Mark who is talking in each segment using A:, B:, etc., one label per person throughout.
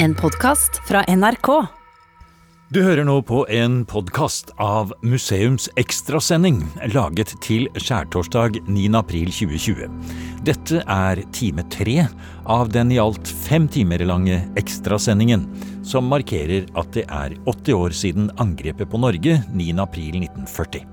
A: En podkast fra NRK.
B: Du hører nå på en podkast av Museums ekstrasending, laget til skjærtorsdag 9.4.2020. Dette er time tre av den i alt fem timer lange ekstrasendingen, som markerer at det er 80 år siden angrepet på Norge 9.4.1940.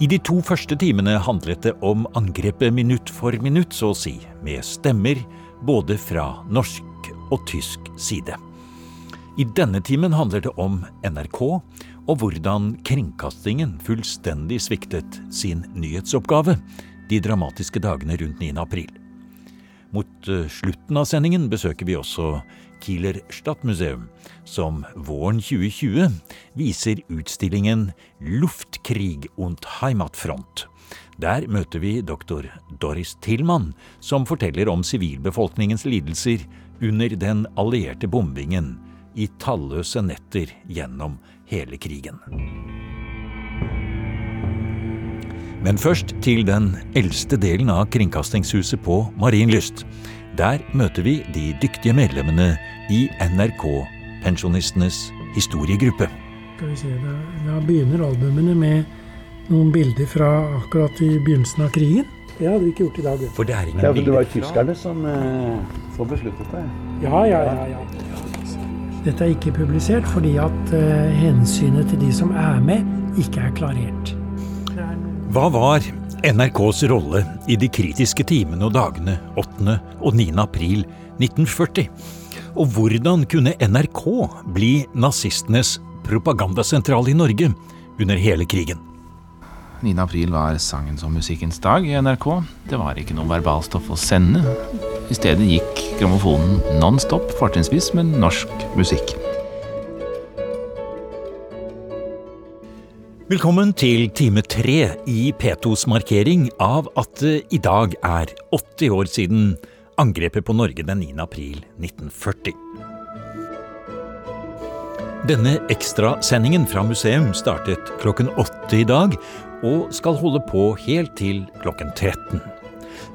B: I de to første timene handlet det om angrepet minutt for minutt, så å si, med stemmer både fra norsk og tysk side. I denne timen handler det om NRK og hvordan kringkastingen fullstendig sviktet sin nyhetsoppgave de dramatiske dagene rundt 9. april. Mot eh, slutten av sendingen besøker vi også Kieler Stadtmuseum, som våren 2020 viser utstillingen Luftkrig und Heimatfront. Der møter vi doktor Doris Tillmann, som forteller om sivilbefolkningens lidelser under den allierte bombingen i talløse netter gjennom hele krigen. Men først til den eldste delen av Kringkastingshuset på Marienlyst. Der møter vi de dyktige medlemmene i NRK Pensjonistenes historiegruppe.
C: Skal vi se, da, da begynner albumene med noen bilder fra akkurat i begynnelsen av krigen. Det hadde vi ikke gjort i dag.
B: For det er ingen
D: Ja, for det var tyskerne som eh, så besluttet det.
C: Ja, ja, ja, ja. Dette er ikke publisert fordi at eh, hensynet til de som er med, ikke er klarert. Er
B: Hva var NRKs rolle i de kritiske timene og dagene 8. og 9. april 1940? Og hvordan kunne NRK bli nazistenes propagandasentral i Norge under hele krigen?
E: 9. april var sangens og musikkens dag i NRK. Det var ikke noe verbalstoff å sende. I stedet gikk grammofonen non-stop, fortrinnsvis med norsk musikk.
B: Velkommen til time tre i P2s markering av at det i dag er 80 år siden angrepet på Norge den 9. april 1940. Denne ekstrasendingen fra museum startet klokken åtte i dag og skal holde på helt til klokken 13.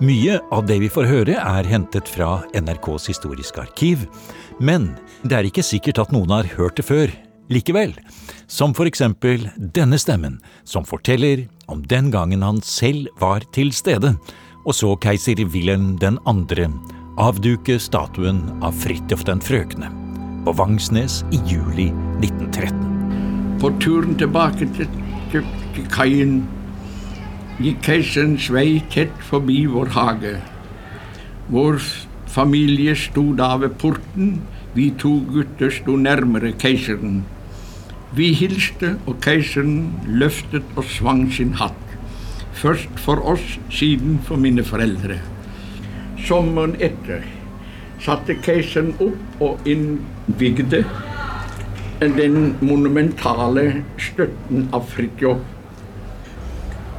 B: Mye av det vi får høre er hentet fra NRKs historiske arkiv, men det er ikke sikkert at noen har hørt det før likevel. Som for eksempel denne stemmen, som forteller om den gangen han selv var til stede, og så keiser Wilhelm 2. avduke statuen av Fridtjof den frøkne på Vangsnes i juli 1913.
F: På turen tilbake til, til, kaien gikk keiserens vei tett forbi vår hage. Vår familie sto da ved porten, vi to gutter sto nærmere keiseren. Vi hilste, og keiseren løftet og svang sin hatt. Først for oss, siden for mine foreldre. Sommeren etter satte keiseren opp og innvigde den monumentale støtten av Fridtjof.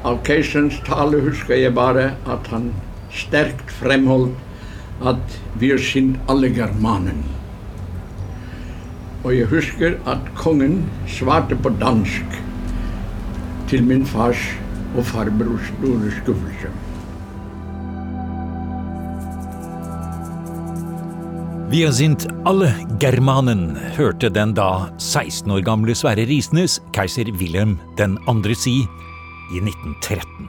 F: Av keiserens tale husker jeg bare at han sterkt fremholdt at vi sind alle germanen. Og jeg husker at kongen svarte på dansk til min fars og farbrors store skuffelse.
B: Wir sind alle Germanen, hørte den da 16 år gamle Sverre Risnes keiser Wilhelm 2. si i 1913.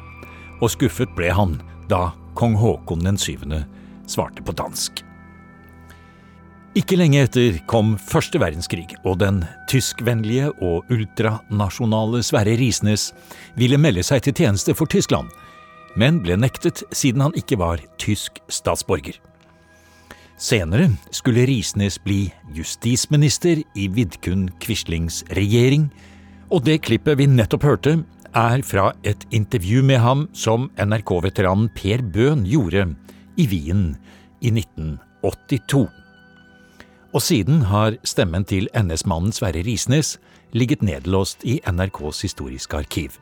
B: Og skuffet ble han da kong Haakon den 7. svarte på dansk. Ikke lenge etter kom første verdenskrig, og den tyskvennlige og ultranasjonale Sverre Risnes ville melde seg til tjeneste for Tyskland, men ble nektet siden han ikke var tysk statsborger. Senere skulle Risnes bli justisminister i Vidkun Quislings regjering, og det klippet vi nettopp hørte, er fra et intervju med ham som NRK-veteranen Per Bøhn gjorde i Wien i 1982. Og siden har stemmen til NS-mannen Sverre Risnes ligget nedlåst i NRKs historiske arkiv.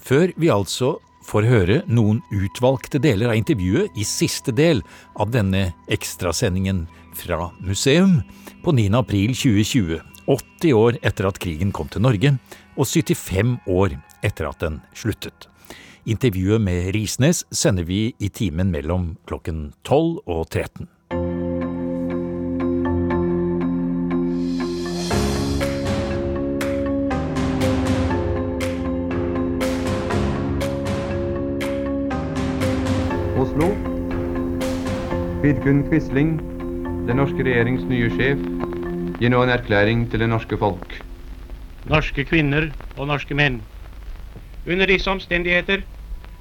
B: Før vi altså får høre noen utvalgte deler av intervjuet i siste del av denne ekstrasendingen fra museum på 9. april 2020, 80 år etter at krigen kom til Norge, og 75 år etter at den sluttet. Intervjuet med Risnes sender vi i timen mellom klokken 12 og 13. Oslo.
G: Vidkun Quisling, den norske regjerings nye sjef, gir nå en erklæring til det norske folk.
H: Norske kvinner og norske menn. Under disse omstendigheter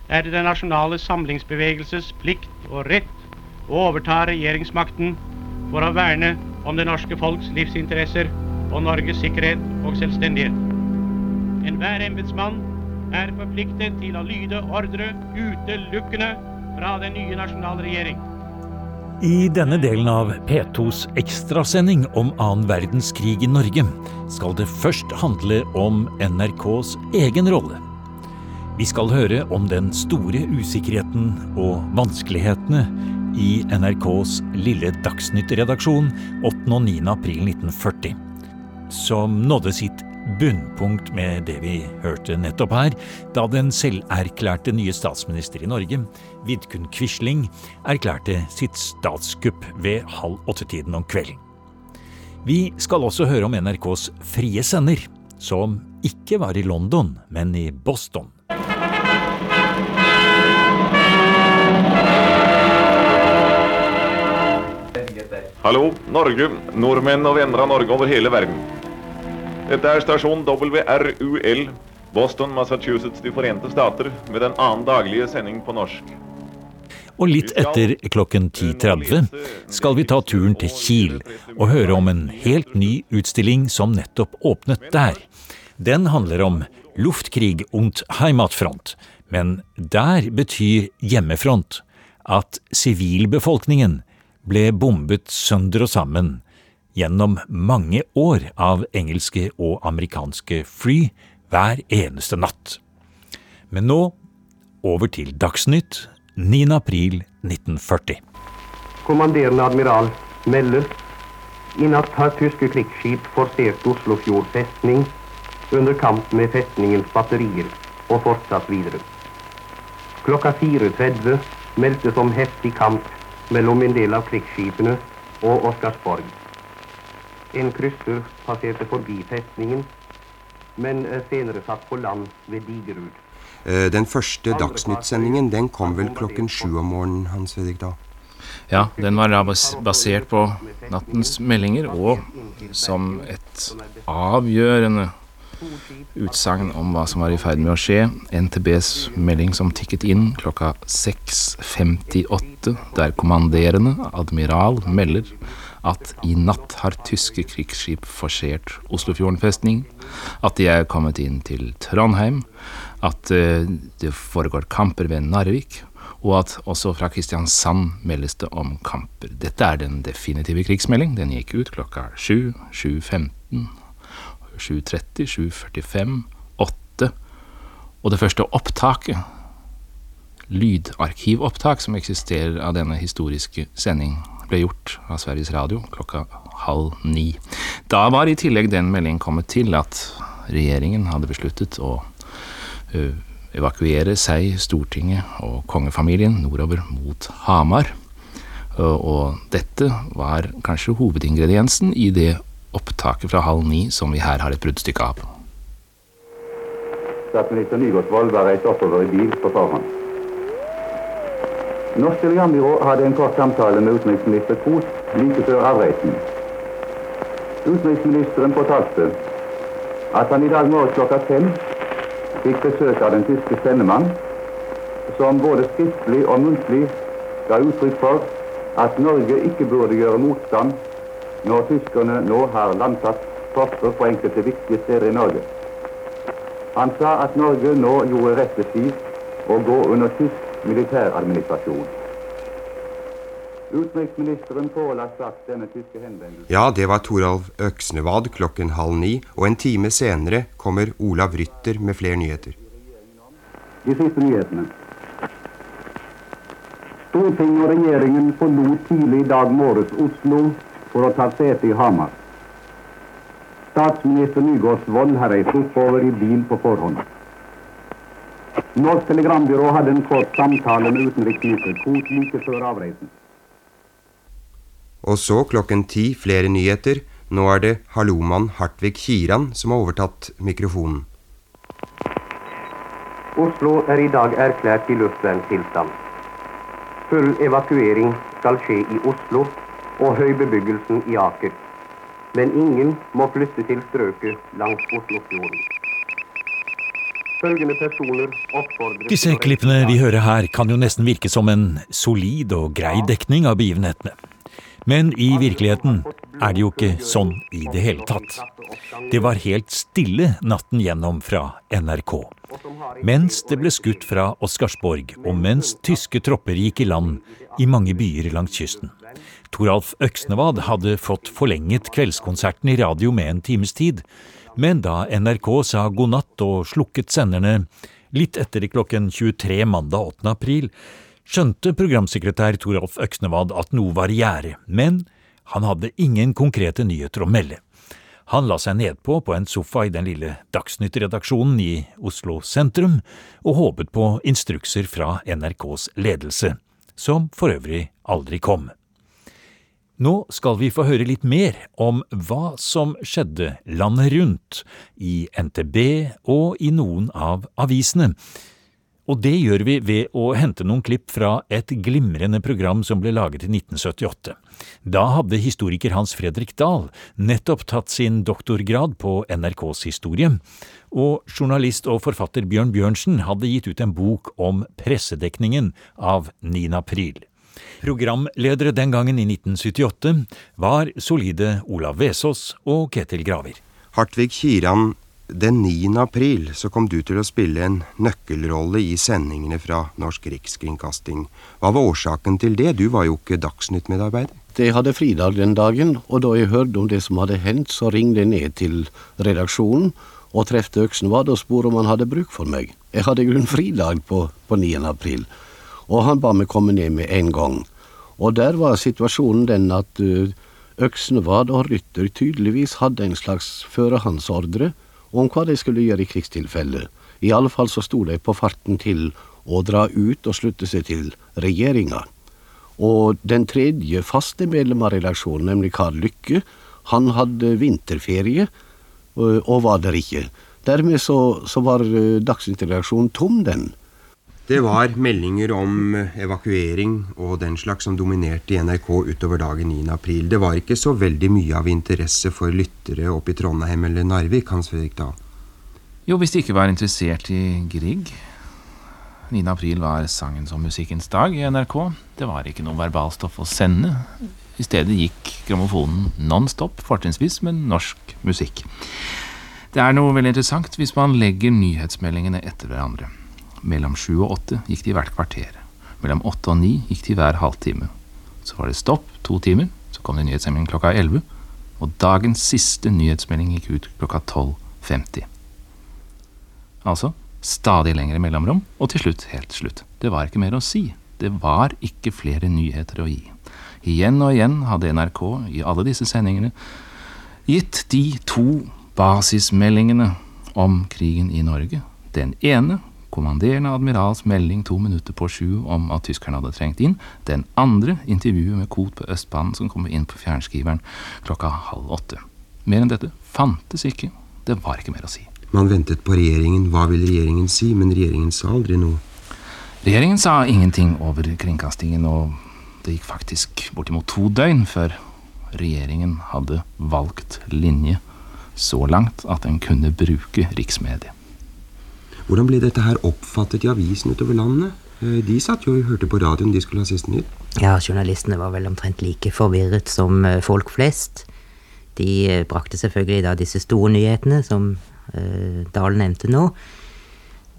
H: er det den nasjonale samlingsbevegelses plikt og rett å overta regjeringsmakten for å verne om det norske folks livsinteresser og Norges sikkerhet og selvstendighet. Enhver embetsmann er forpliktet til å lyde ordre utelukkende fra den nye nasjonale regjering.
B: I denne delen av P2s ekstrasending om annen verdenskrig i Norge skal det først handle om NRKs egen rolle. Vi skal høre om den store usikkerheten og vanskelighetene i NRKs lille Dagsnytt-redaksjon 8. og 9. april 1940, som nådde sitt bunnpunkt med det vi hørte nettopp her, da den selverklærte nye statsminister i Norge, Vidkun Quisling, erklærte sitt statskupp ved halv åtte-tiden om kvelden. Vi skal også høre om NRKs frie sender, som ikke var i London, men i Boston.
I: Hallo, Norge, nordmenn og venner av Norge over hele verden. Dette er stasjon WRUL, Boston, Massachusetts, De forente stater, med den annen daglige sending på norsk.
B: Og litt etter klokken 10.30 skal vi ta turen til Kiel og høre om en helt ny utstilling som nettopp åpnet der. Den handler om luftkrig und Heimatfront, men der betyr hjemmefront at sivilbefolkningen ble bombet sønder og sammen gjennom mange år av engelske og amerikanske fly hver eneste natt. Men nå over til Dagsnytt 9. april 1940.
J: Kommanderende admiral melder natt har tyske krigsskip forsert Oslofjord festning under kamp med festningens batterier og fortsatt videre. Klokka 4.30 meldtes om heftig kamp mellom en del av krigsskipene og Oscarsborg. En krysser passerte forbi festningen, men senere satt på land ved Digerud.
K: Den første Dagsnytt-sendingen den kom vel klokken sju om morgenen, Hans Fredrik da?
E: Ja, den var da basert på nattens meldinger og som et avgjørende utsagn om hva som var i ferd med å skje. NTBs melding som tikket inn klokka 6.58, der kommanderende admiral melder at i natt har tyske krigsskip forsert Oslofjorden festning, at de er kommet inn til Trondheim, at det foregår kamper ved Narvik, og at også fra Kristiansand meldes det om kamper. Dette er den definitive krigsmelding. Den gikk ut klokka 7, 7.15, 7.30, 7.45, 8. Og det første opptaket, lydarkivopptak som eksisterer av denne historiske sending, ble gjort av Sveriges Radio klokka halv ni. Da var i tillegg den meldingen kommet til at regjeringen hadde besluttet å uh, evakuere seg, Stortinget og kongefamilien nordover mot Hamar. Uh, og dette var kanskje hovedingrediensen i det opptaket fra halv ni som vi her har et bruddstykke av.
J: Statsminister Nygaardsvold var reist oppover i bil på forhånd. Norsk telegrambyrå hadde en kort samtale med utenriksminister Koht like før avreisen. Utenriksministeren fortalte at han i dag morges klokka fem fikk besøk av den tyske sendemann, som både skriftlig og muntlig ga uttrykk for at Norge ikke burde gjøre motstand når tyskerne nå har landsatt tropper på enkelte viktige steder i Norge. Han sa at Norge nå gjorde rett i å gå under tysk militæradministrasjon. Utenriksministeren påla straks denne tyske henvendelsen
K: Ja, det var Toralv Øksnevad klokken halv ni, og en time senere kommer Olav Rytter med flere nyheter.
J: De siste nyhetene. Stortinget og regjeringen forlot tidlig i dag morges Oslo for å ta sete i Hamar. Statsminister Nygaardsvold har reist oppover i bil på forhånd. Norsk Telegrambyrå hadde en kort samtale med utenriksminister Koht like før avreisen.
K: Og så klokken ti flere nyheter. Nå er det hallomann Hartvig Kiran som har overtatt mikrofonen.
J: Oslo er i dag erklært i luftverntilstand. Full evakuering skal skje i Oslo og høy bebyggelsen i Aker. Men ingen må flytte til strøket langs Oslofjorden.
B: Disse klippene vi hører her, kan jo nesten virke som en solid og grei dekning av begivenhetene. Men i virkeligheten er det jo ikke sånn i det hele tatt. Det var helt stille natten gjennom fra NRK. Mens det ble skutt fra Oscarsborg, og mens tyske tropper gikk i land i mange byer langs kysten. Toralf Øksnevad hadde fått forlenget kveldskonserten i radio med en times tid, men da NRK sa god natt og slukket senderne litt etter klokken 23 mandag 8. april, skjønte programsekretær Toralf Øksnevad at noe var i gjære, men han hadde ingen konkrete nyheter å melde. Han la seg nedpå på en sofa i den lille Dagsnytt-redaksjonen i Oslo sentrum, og håpet på instrukser fra NRKs ledelse, som for øvrig aldri kom. Nå skal vi få høre litt mer om hva som skjedde landet rundt, i NTB og i noen av avisene, og det gjør vi ved å hente noen klipp fra et glimrende program som ble laget i 1978. Da hadde historiker Hans Fredrik Dahl nettopp tatt sin doktorgrad på NRKs historie, og journalist og forfatter Bjørn Bjørnsen hadde gitt ut en bok om pressedekningen av 9. april. Programledere den gangen, i 1978, var solide Olav Vesaas og Ketil Graver.
K: Hartvig Kiran den 9. april så kom du til å spille en nøkkelrolle i sendingene fra Norsk Rikskringkasting. Hva var årsaken til det? Du var jo ikke Dagsnytt-medarbeider.
L: Jeg hadde fridag den dagen, og da jeg hørte om det som hadde hendt, så ringte jeg ned til redaksjonen og trefte Øksenvad og spurte om han hadde bruk for meg. Jeg hadde grunn fridag på, på 9. april, og han ba meg komme ned med en gang. Og der var situasjonen den at uh, Øksenvad og Rytter tydeligvis hadde en slags førehandsordre om hva de skulle gjøre i krigstilfelle. I alle fall så sto de på farten til å dra ut og slutte seg til regjeringa. Og den tredje faste medlem av redaksjonen, nemlig Karl Lykke, han hadde vinterferie og var der ikke. Dermed så, så var Dagsnytt-redaksjonen tom, den.
K: Det var meldinger om evakuering og den slags som dominerte i NRK utover dagen 9. april. Det var ikke så veldig mye av interesse for lyttere oppe i Trondheim eller Narvik, Hans Fredrik Dahl?
E: Jo, hvis de ikke var interessert i Grieg. 9. april var sangens og musikkens dag i NRK. Det var ikke noe verbalstoff å sende. I stedet gikk grammofonen non stop, fortrinnsvis med norsk musikk. Det er noe veldig interessant hvis man legger nyhetsmeldingene etter hverandre. Mellom sju og åtte gikk de hvert kvarter. Mellom åtte og ni gikk de hver halvtime. Så var det stopp to timer, så kom det nyhetsmelding klokka elleve, og dagens siste nyhetsmelding gikk ut klokka 12.50. Altså stadig lengre mellomrom, og til slutt helt slutt. Det var ikke mer å si. Det var ikke flere nyheter å gi. Igjen og igjen hadde NRK i alle disse sendingene gitt de to basismeldingene om krigen i Norge. Den ene kommanderende admirals melding to minutter på sju om at tyskerne hadde trengt inn. Den andre intervjuet med Koht på Østbanen som kommer inn på fjernskriveren klokka halv åtte. Mer enn dette fantes ikke. Det var ikke mer å si.
K: Man ventet på regjeringen. Hva ville regjeringen si? Men regjeringen sa aldri noe.
E: Regjeringen sa ingenting over kringkastingen, og det gikk faktisk bortimot to døgn før regjeringen hadde valgt linje så langt at den kunne bruke riksmediet.
K: Hvordan ble dette her oppfattet i avisen utover landet? De satt jo og hørte på radioen, de skulle ha siste nytt.
M: Ja, journalistene var vel omtrent like forvirret som folk flest. De brakte selvfølgelig da disse store nyhetene, som eh, Dahl nevnte nå.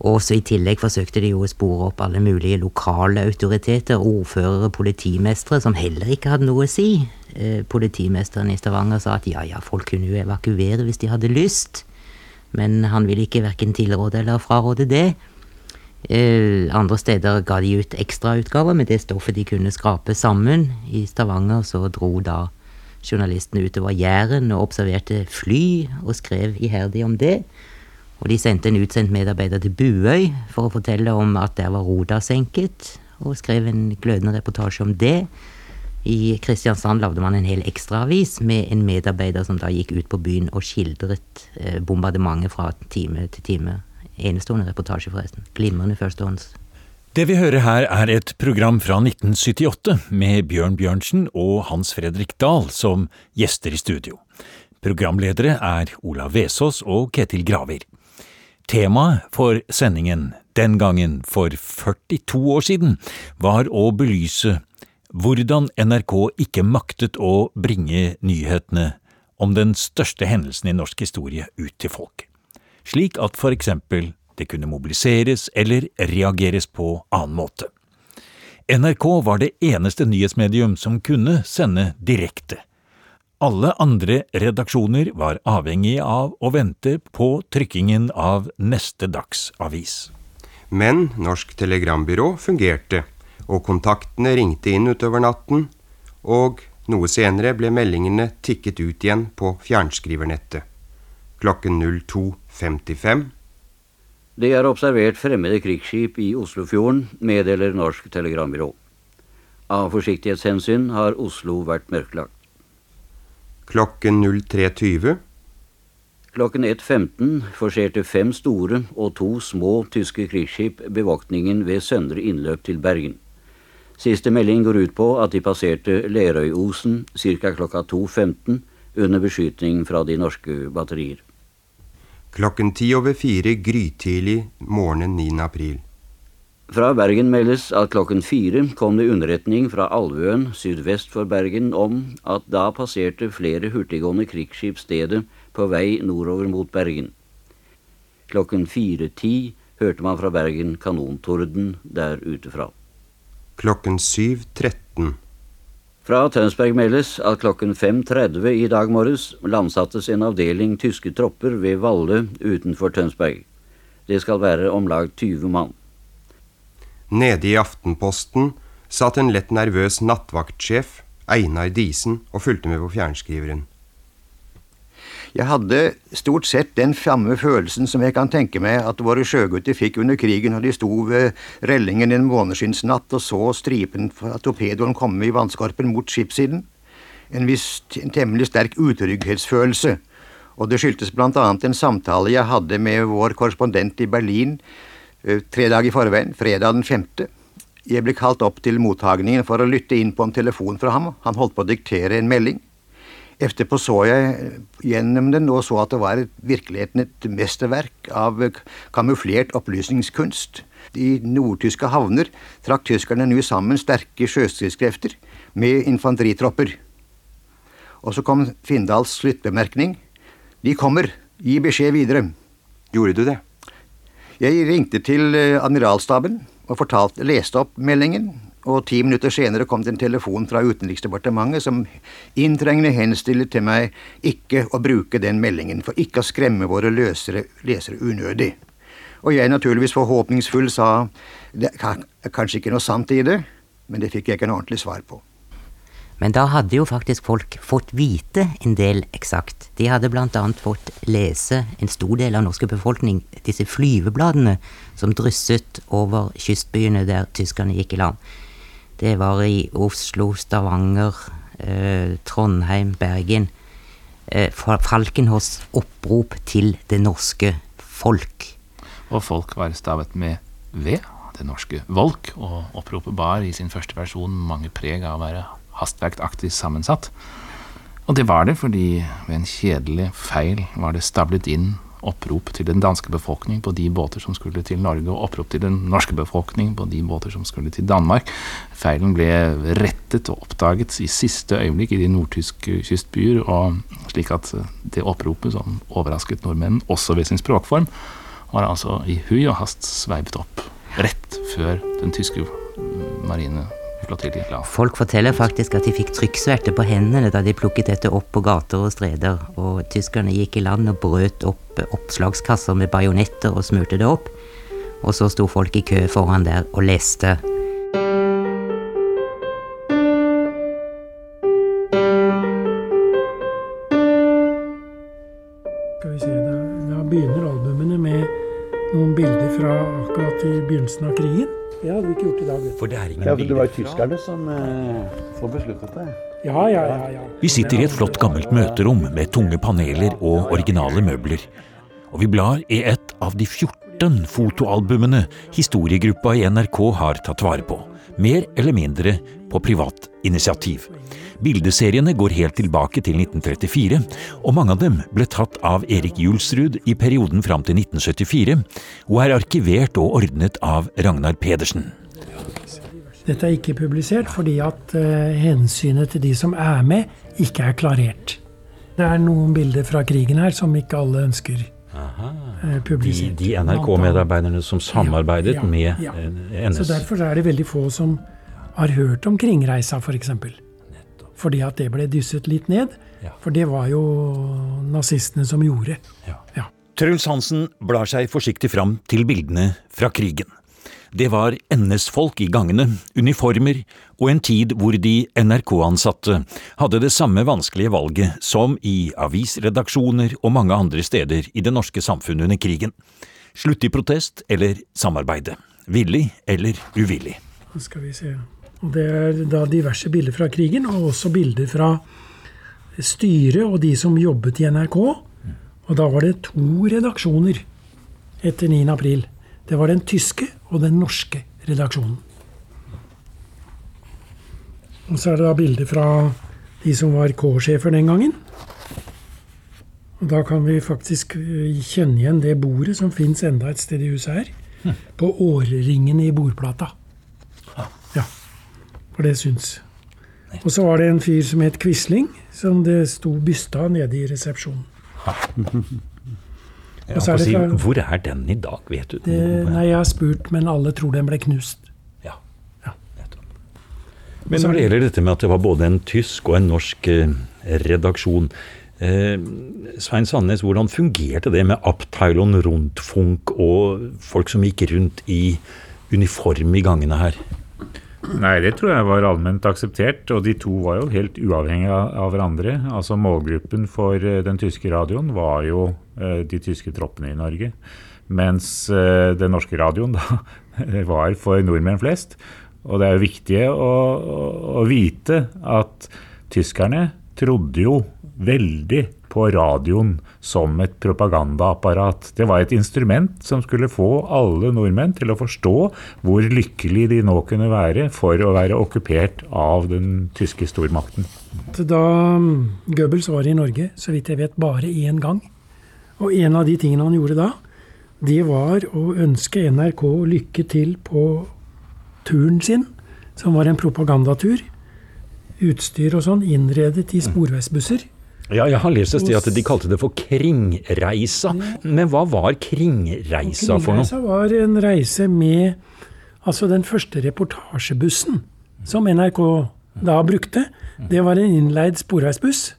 M: Og så i tillegg forsøkte de jo å spore opp alle mulige lokale autoriteter, ordførere, politimestre, som heller ikke hadde noe å si. Eh, politimesteren i Stavanger sa at ja ja, folk kunne jo evakuere hvis de hadde lyst men han ville ikke verken tilråde eller fraråde det. Eh, andre steder ga de ut ekstrautgaver med det stoffet de kunne skrape sammen. I Stavanger så dro da journalistene utover Jæren og observerte fly, og skrev iherdig om det. Og de sendte en utsendt medarbeider til Buøy for å fortelle om at der var Roda senket, og skrev en glødende reportasje om det. I Kristiansand lagde man en hel ekstraavis med en medarbeider som da gikk ut på byen og skildret eh, bombardementet fra time til time. Enestående reportasje, forresten. Glimrende førstehånds.
B: Det vi hører her er et program fra 1978 med Bjørn Bjørnsen og Hans Fredrik Dahl som gjester i studio. Programledere er Olav Vesaas og Ketil Graver. Temaet for sendingen den gangen for 42 år siden var å belyse hvordan NRK ikke maktet å bringe nyhetene om den største hendelsen i norsk historie ut til folk, slik at for eksempel det kunne mobiliseres eller reageres på annen måte. NRK var det eneste nyhetsmedium som kunne sende direkte. Alle andre redaksjoner var avhengige av å vente på trykkingen av neste dags avis.
K: Men Norsk Telegrambyrå fungerte, og kontaktene ringte inn utover natten, og noe senere ble meldingene tikket ut igjen på fjernskriver-nettet. Klokken 02.55
N: Det er observert fremmede krigsskip i Oslofjorden, meddeler Norsk Telegrambyrå. Av forsiktighetshensyn har Oslo vært mørklagt.
K: Klokken 03.20
N: Klokken 1.15 forserte fem store og to små tyske krigsskip bevoktningen ved søndre innløp til Bergen. Siste melding går ut på at de passerte Lerøyosen ca. klokka 2.15 under beskytning fra de norske batterier.
K: Klokken ti over fire grytidlig morgenen 9. april.
N: Fra Bergen meldes at klokken fire kom det underretning fra Alvøen sydvest for Bergen om at da passerte flere hurtiggående krigsskip stedet på vei nordover mot Bergen. Klokken 4.10 hørte man fra Bergen kanontorden der ute fra.
K: Klokken 7.13
N: Fra Tønsberg meldes at klokken 5.30 i dag morges landsattes en avdeling tyske tropper ved Valle utenfor Tønsberg. Det skal være om lag 20 mann.
K: Nede i Aftenposten satt en lett nervøs nattvaktsjef, Einar Disen, og fulgte med på fjernskriveren.
O: Jeg hadde stort sett den samme følelsen som jeg kan tenke meg at våre sjøgutter fikk under krigen når de sto ved rellingen en måneskinnsnatt og så stripen fra torpedoen komme i vannskorpen mot skipssiden. En viss en temmelig sterk utrygghetsfølelse, og det skyldtes blant annet en samtale jeg hadde med vår korrespondent i Berlin eh, tre dager i forveien, fredag den femte. Jeg ble kalt opp til mottagningen for å lytte inn på en telefon fra ham. Han holdt på å diktere en melding. Etterpå så jeg gjennom den og så at det var virkeligheten et mesterverk av kamuflert opplysningskunst. I nordtyske havner trakk tyskerne nå sammen sterke sjøstridskrefter med infanteritropper. Og så kom Findals sluttbemerkning. De kommer. Gi beskjed videre.
K: Gjorde du det?
O: Jeg ringte til admiralstaben og fortalte, leste opp meldingen og ti minutter senere kom det en telefon fra Utenriksdepartementet som inntrengende henstiller til meg ikke å bruke den meldingen, for ikke å skremme våre løsere, lesere unødig. Og jeg naturligvis forhåpningsfull sa det er kanskje ikke noe sant i det, men det fikk jeg ikke noe ordentlig svar på.
M: Men da hadde jo faktisk folk fått vite en del eksakt. De hadde annet fått lese en stor del av norske befolkning disse flyvebladene som drysset over kystbyene der tyskerne gikk i land. Det var i Oslo, Stavanger, eh, Trondheim, Bergen. Eh, Falkenhorsts opprop til det norske folk.
E: Og folk var stavet med V, det norske volk, og oppropet bar i sin første versjon mange preg av å være hastverkaktig sammensatt. Og det var det fordi ved en kjedelig feil var det stablet inn opprop til den danske befolkning på de båter som skulle til Norge, og opprop til den norske befolkning på de båter som skulle til Danmark. Feilen ble rettet og oppdaget i siste øyeblikk i de nordtyske kystbyer, og slik at det oppropet som overrasket nordmenn, også ved sin språkform, var altså i hui og hast sveipet opp rett før den tyske marine
M: Folk forteller faktisk at de fikk trykksverte på hendene da de plukket dette opp på gater og streder, og tyskerne gikk i land og brøt opp oppslagskasser med bajonetter og smurte det opp. Og så sto folk i kø foran der og leste.
C: Skal vi se, da, da begynner albumene med noen bilder fra akkurat i begynnelsen av krigen. Det hadde vi ikke gjort i dag.
B: For det er ingen
D: ja, for det var jo tyskerne som eh, får besluttet det.
C: Ja, ja, ja, ja.
B: Vi sitter i et flott gammelt møterom med tunge paneler og originale møbler. Og vi blar i et av de 14 14 fotoalbumene historiegruppa i NRK har tatt vare på, mer eller mindre på privat initiativ. Bildeseriene går helt tilbake til 1934, og mange av dem ble tatt av Erik Julsrud i perioden fram til 1974, og er arkivert og ordnet av Ragnar Pedersen.
C: Dette er ikke publisert fordi at uh, hensynet til de som er med, ikke er klarert. Det er noen bilder fra krigen her som ikke alle ønsker publisert.
B: De, de NRK-medarbeiderne som samarbeidet
C: Ja, ja,
B: med
C: ja.
B: eh, NS.
C: Så derfor er det veldig få som har hørt om Kringreisa, f.eks. For fordi at det ble dysset litt ned. For det var jo nazistene som gjorde.
B: Truls Hansen blar seg forsiktig fram til bildene fra krigen. Det var NS-folk i gangene, uniformer og en tid hvor de NRK-ansatte hadde det samme vanskelige valget som i avisredaksjoner og mange andre steder i det norske samfunnet under krigen. Slutte i protest eller samarbeide. Villig eller uvillig.
C: Skal vi se. Og det er da diverse bilder fra krigen, og også bilder fra styret og de som jobbet i NRK. Og da var det to redaksjoner etter 9. april. Det var den tyske og den norske redaksjonen. Og så er det da bilder fra de som var K-sjefer den gangen. Og da kan vi faktisk eh, kjenne igjen det bordet som fins enda et sted i huset her. På årringen i bordplata. Ja. For det syns. Og så var det en fyr som het Quisling, som det sto byste av nede i resepsjonen.
B: Ja,
C: Og så er det
B: si,
C: fra-
B: hvor er den i dag, vet du?
C: Det, nei, jeg har spurt, men alle tror den ble knust.
B: Ja, Men når det gjelder dette med at det var både en tysk og en norsk eh, redaksjon eh, Svein Sandnes, hvordan fungerte det med Abteilon Rundfunk og folk som gikk rundt i uniform i gangene her?
P: Nei, det tror jeg var allment akseptert, og de to var jo helt uavhengige av hverandre. Altså Målgruppen for eh, den tyske radioen var jo de tyske troppene i Norge. Mens eh, den norske radioen da var for nordmenn flest. Og det er jo viktig å, å, vite at tyskerne trodde jo veldig på radioen som et propagandaapparat. Det var et instrument som skulle få alle nordmenn til å forstå hvor lykkelig de nå kunne være for å være okkupert av den tyske stormakten.
C: Da Goebbels var i Norge, så vidt jeg vet, bare én gang. Og en av de tingene han gjorde da, det var å ønske NRK lykke til på turen sin, som var en propagandatur. Utstyr og sånn innredet i sporveisbusser.
B: Ja, jeg har lest et sted at de kalte det for Kringreisa. Men hva var Kringreisa for noe?
C: Kringreisa var en reise med altså den første reportasjebussen som NRK da brukte. Det var en innleid sporveisbuss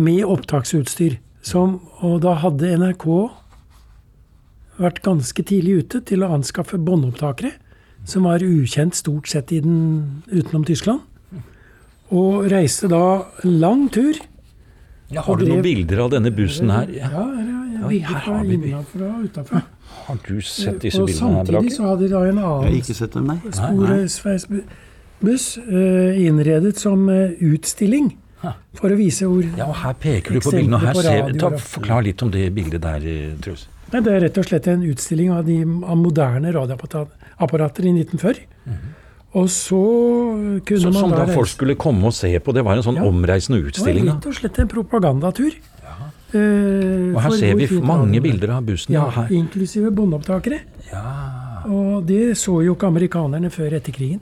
C: med opptaksutstyr. Som, og da hadde NRK vært ganske tidlig ute til å anskaffe båndopptakere, som var ukjent stort sett i den, utenom Tyskland. Og reiste da lang tur.
B: Ja, har du noen bilder av denne bussen her?
C: Ja, her ja,
B: ja
C: bilder
B: her
C: fra
B: har vi-
C: innenfra og utenfra.
B: Har du sett disse
C: og
B: bildene her,
C: samtidig
B: Brage?
C: så hadde de da en annen sporesveisbuss eh, innredet som eh, utstilling. For å vise hvor
B: Ja, og her peker du på bildene. og her ser, ta, Forklar litt om det bildet der, eh, Truls.
C: Nei, Det er rett og slett en utstilling av, de, av moderne radioapparater i 1940. Og så kunne
B: Så,
C: man
B: som
C: da
B: da folk skulle komme og se på. Det var en sånn omreisende utstilling?
C: Det
B: var
C: rett og slett en propagandatur. Eh,
B: Og her ser vi mange
C: er.
B: bilder av bussen.
C: Ja,
B: Ja, her.
C: inklusive båndopptakere. Og det så jo ikke amerikanerne før etter krigen.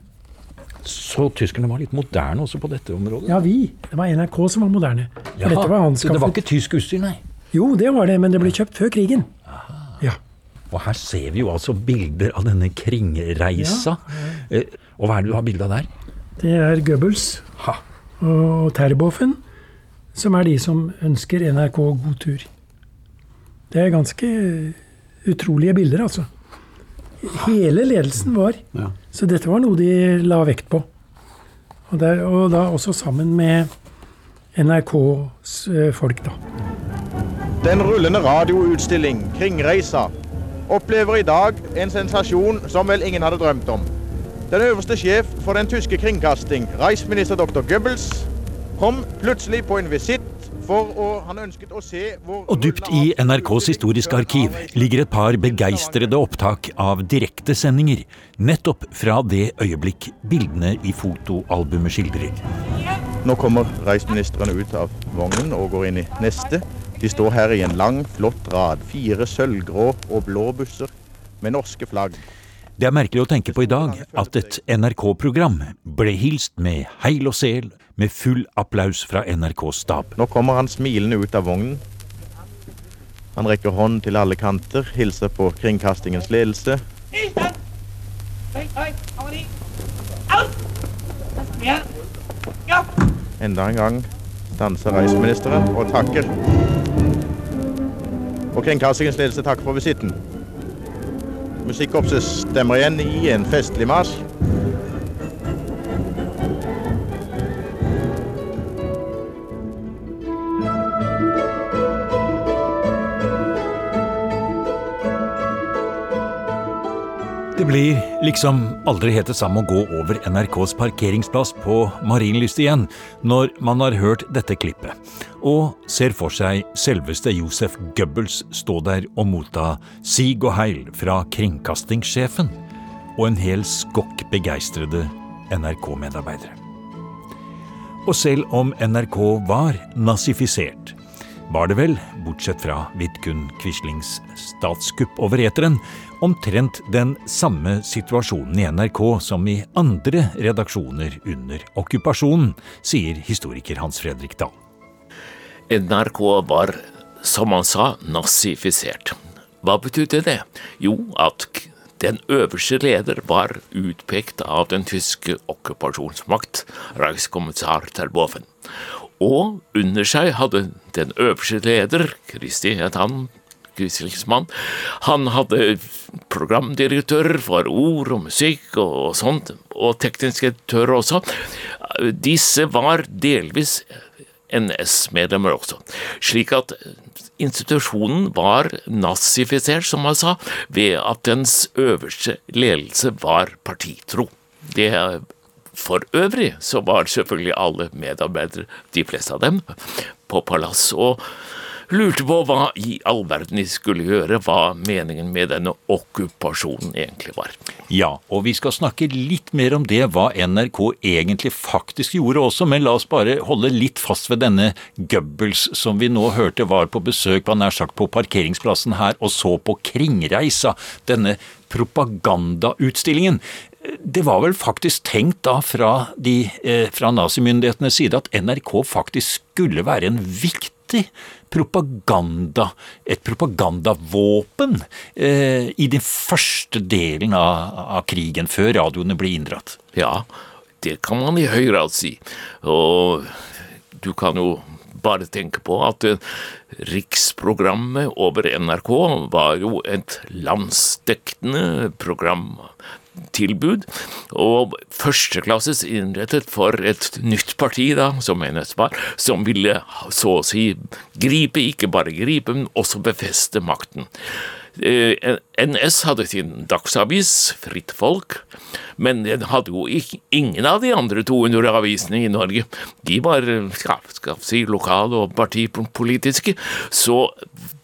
B: Så tyskerne var litt moderne også på dette området?
C: Ja, vi. Det var NRK som var moderne.
B: Ja,
C: dette var
B: så det var ikke tysk utstyr, nei?
C: Jo, det var det, men det ble kjøpt før krigen. Aha. Ja.
B: Og her ser vi jo altså bilder av denne kringreisa. Ja. Og hva er det du har bilde av der?
C: Det er Goebbels og Terboven, som er de som ønsker NRK god tur. Det er ganske utrolige bilder, altså. Hele ledelsen var.
D: Ja.
C: Så dette var noe de la vekt på. Og, der, og da også sammen med NRKs eh, folk, da.
Q: Den rullende radioutstilling Kringreisa opplever i dag en sensasjon som vel ingen hadde drømt om. Den øverste sjef for den tyske kringkasting, reisminister dr. Goebbels, kom plutselig på en visitt For å, han ønsket å se hvor
B: Og dypt i NRKs historiske arkiv ligger et par begeistrede opptak av direktesendinger nettopp fra det øyeblikk bildene i fotoalbumet skildrer.
Q: Nå kommer reisministrene ut av vognen og går inn i neste. De står her i en lang, flott rad. Fire sølvgrå og blå busser med norske flagg.
B: Det er merkelig å tenke på i dag at et NRK-program ble hilst med heil og sel, med full applaus fra NRKs stab.
Q: Nå kommer han smilende ut av vognen. Han rekker hånd til alle kanter, hilser på kringkastingens ledelse. Enda en gang stanser reiseministeren og takker. Og kringkastingens ledelse takker for visitten. Musikkorpset stemmer igjen i en festlig marsj.
B: Det blir liksom aldri helt det samme å gå over NRKs parkeringsplass på Marienlyst igjen når man har hørt dette klippet, og ser for seg selveste Josef Goebbels stå der og motta sig og heil fra kringkastingssjefen og en hel skokk begeistrede NRK-medarbeidere. Og selv om NRK var nazifisert, var det vel, bortsett fra Vidkun Quislings statskupp over eteren, omtrent den samme situasjonen i NRK som i andre redaksjoner under okkupasjonen, sier historiker Hans Fredrik Dahl.
R: NRK var, som han sa, nazifisert. Hva betydde det? Jo, at den øverste leder var utpekt av den tyske okkupasjonsmakt, Reichskommissar Terboven. Og under seg hadde den øverste leder, Kristi het han, Quislingsmann, han hadde programdirektør for ord og musikk og sånt, og teknisk direktører også. Disse var delvis NS-medlemmer også, slik at institusjonen var nazifisert, som han sa, ved at dens øverste ledelse var partitro. Det for øvrig så var selvfølgelig alle medarbeidere, de fleste av dem, på palass og lurte på hva i all verden de skulle gjøre, hva meningen med denne okkupasjonen egentlig var.
B: Ja, og vi skal snakke litt mer om det, hva NRK egentlig faktisk gjorde også, men la oss bare holde litt fast ved denne Goebbels som vi nå hørte var på besøk på nær sagt på parkeringsplassen her og så på Kringreisa, denne propagandautstillingen det var vel faktisk tenkt da fra, de, eh, fra nazimyndighetenes side at NRK faktisk skulle være en viktig propaganda, et propagandavåpen eh, i den første delen av, av, krigen, før radioene ble inndratt.
R: Ja, det kan man i høy grad si. Og du kan jo bare tenke på at eh, riksprogrammet over NRK var jo et landsdekkende program tilbud, og førsteklasses innrettet for et nytt parti, da, som NS var, som ville så å si gripe, ikke bare gripe, men også befeste makten. Eh, NS hadde sin dagsavis, Fritt Folk, men den hadde jo ingen av de andre 200 avisene i Norge. De var skal, skal si, lokale og partipolitiske. Så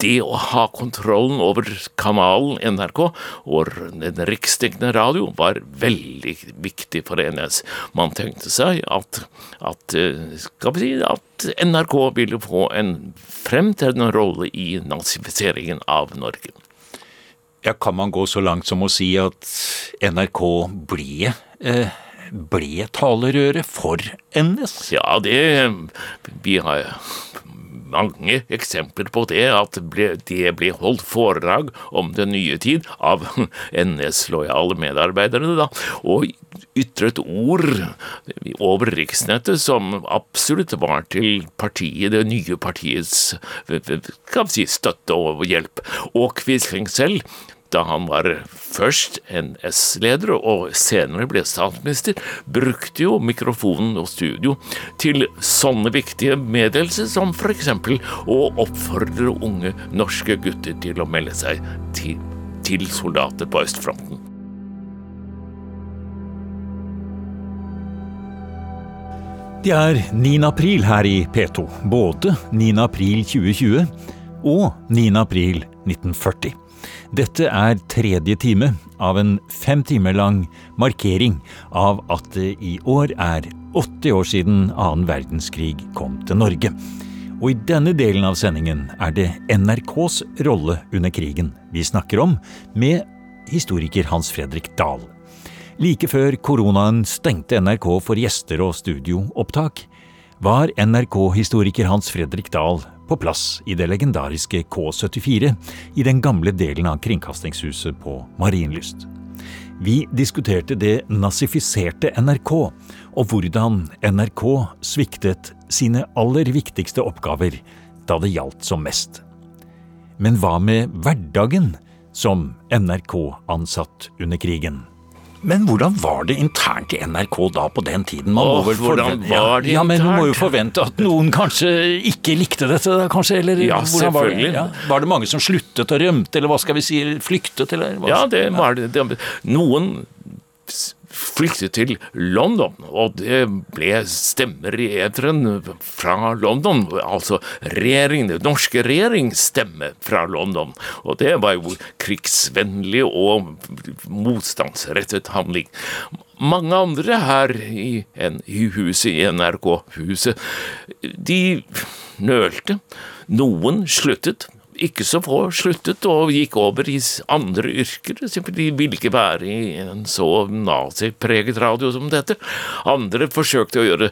R: det å ha kontrollen over kanalen NRK og den riksdekkende radio var veldig viktig for NS. Man tenkte seg at, at, eh, skal vi si, at NRK ville få en fremtredende rolle i nazifiseringen av Norge
B: ja, kan man gå så langt som å si at NRK ble eh, ble talerøret for NS?
R: Ja, det Vi har mange eksempler på det, at det ble holdt foredrag om den nye tid av NS-lojale medarbeidere, da, og ytret ord over riksnettet som absolutt var til partiet, det nye partiets kan vi si, støtte og hjelp. Og Quisling selv da han var først NS-leder og senere ble statsminister, brukte jo mikrofonen og studio til sånne viktige meddelelser som f.eks. å oppfordre unge norske gutter til å melde seg til, til soldater på østfronten.
B: Det er 9. april her i P2. Både 9. april 2020 og 9. april 1940. Dette er tredje time av en fem timer lang markering av at det i år er 80 år siden annen verdenskrig kom til Norge. Og i denne delen av sendingen er det NRKs rolle under krigen vi snakker om, med historiker Hans Fredrik Dahl. Like før koronaen stengte NRK for gjester og studioopptak, var NRK-historiker Hans Fredrik Dahl på plass i det legendariske K74 i den gamle delen av Kringkastingshuset på Marienlyst. Vi diskuterte det nazifiserte NRK, og hvordan NRK sviktet sine aller viktigste oppgaver da det gjaldt som mest. Men hva med hverdagen som NRK-ansatt under krigen? Men hvordan var det internt i NRK da på den tiden? Man
R: Åh, hvordan var det
B: ja, ja, men man må jo forvente at noen kanskje ikke likte dette, da, kanskje? Eller
R: Ja,
B: selvfølgelig. var det? Ja. Var det mange som sluttet og rømte, eller hva skal vi si, flyktet, eller hva?
R: Ja, det var det. Noen flyktet til London, og det ble stemmer i eteren fra London. Altså regjering, den norske regjeringsstemme fra London. Og det var jo krigsvennlig og motstandsrettet handling. Mange andre her i, en, i huset, i NRK-huset, de nølte. Noen sluttet. Ikke så få sluttet og gikk over i andre yrker. De ville ikke være i en så nazipreget radio som dette. Andre forsøkte å gjøre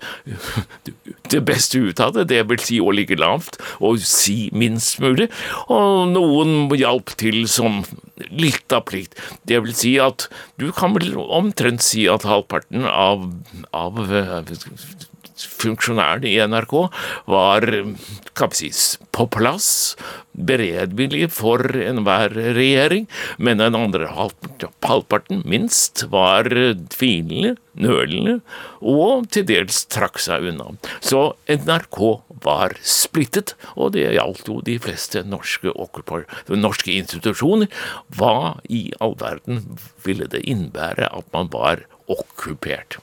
R: det beste ut av det, det vil si å ligge lavt og si minst mulig. Og noen hjalp til som litt av plikt. Det vil si at du kan vel omtrent si at halvparten av, av funksjonærene i NRK var kan på plass, beredvillige for enhver regjering, men den andre halvparten, minst, var tvilende, nølende og til dels trakk seg unna. Så NRK var splittet, og det gjaldt jo de fleste norske, norske institusjoner. Hva i all verden ville det innebære at man var okkupert?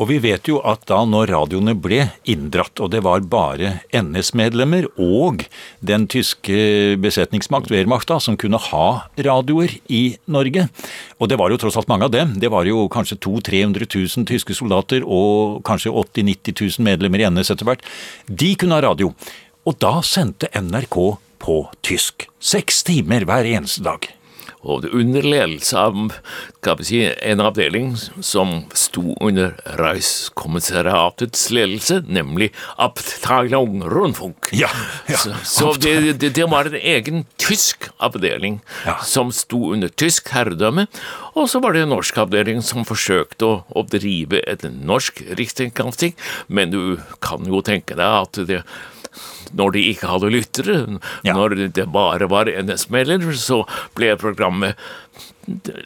B: Og vi vet jo at da når radioene ble inndratt, og det var bare NS-medlemmer og den tyske besetningsmakt, Wehrmacht, da, som kunne ha radioer i Norge, og det var jo tross alt mange av dem, det var jo kanskje 200 000-300 000 tyske soldater og kanskje 80 000-90 000 medlemmer i NS etter hvert, de kunne ha radio. Og da sendte NRK på tysk. Seks timer hver eneste dag.
R: Og under ledelse av si, en avdeling som sto under Reichskommissariatets ledelse, nemlig Abteilung Rundfunk.
B: Ja,
R: så så det, det, det var en egen tysk avdeling som sto under tysk herredømme, og så var det en norsk avdeling som forsøkte å, å drive et norsk rikskringkasting, men du kan jo tenke deg at det når de ikke hadde lyttere, når det bare var NS-melder, så ble programmet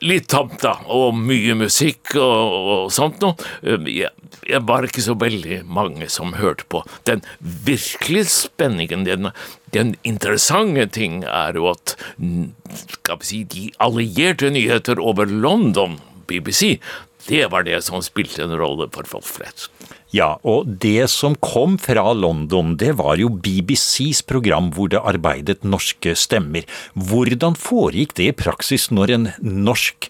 R: litt tamt, da, og mye musikk og, og sånt noe. Jeg, jeg var ikke så veldig mange som hørte på. Den virkelig spenningen, den, den interessante ting, er jo at skal vi si, de allierte nyheter over London, BBC, det var det som spilte en rolle for folk flest.
B: Ja, og det som kom fra London, det var jo BBCs program hvor det arbeidet norske stemmer. Hvordan foregikk det i praksis når en norsk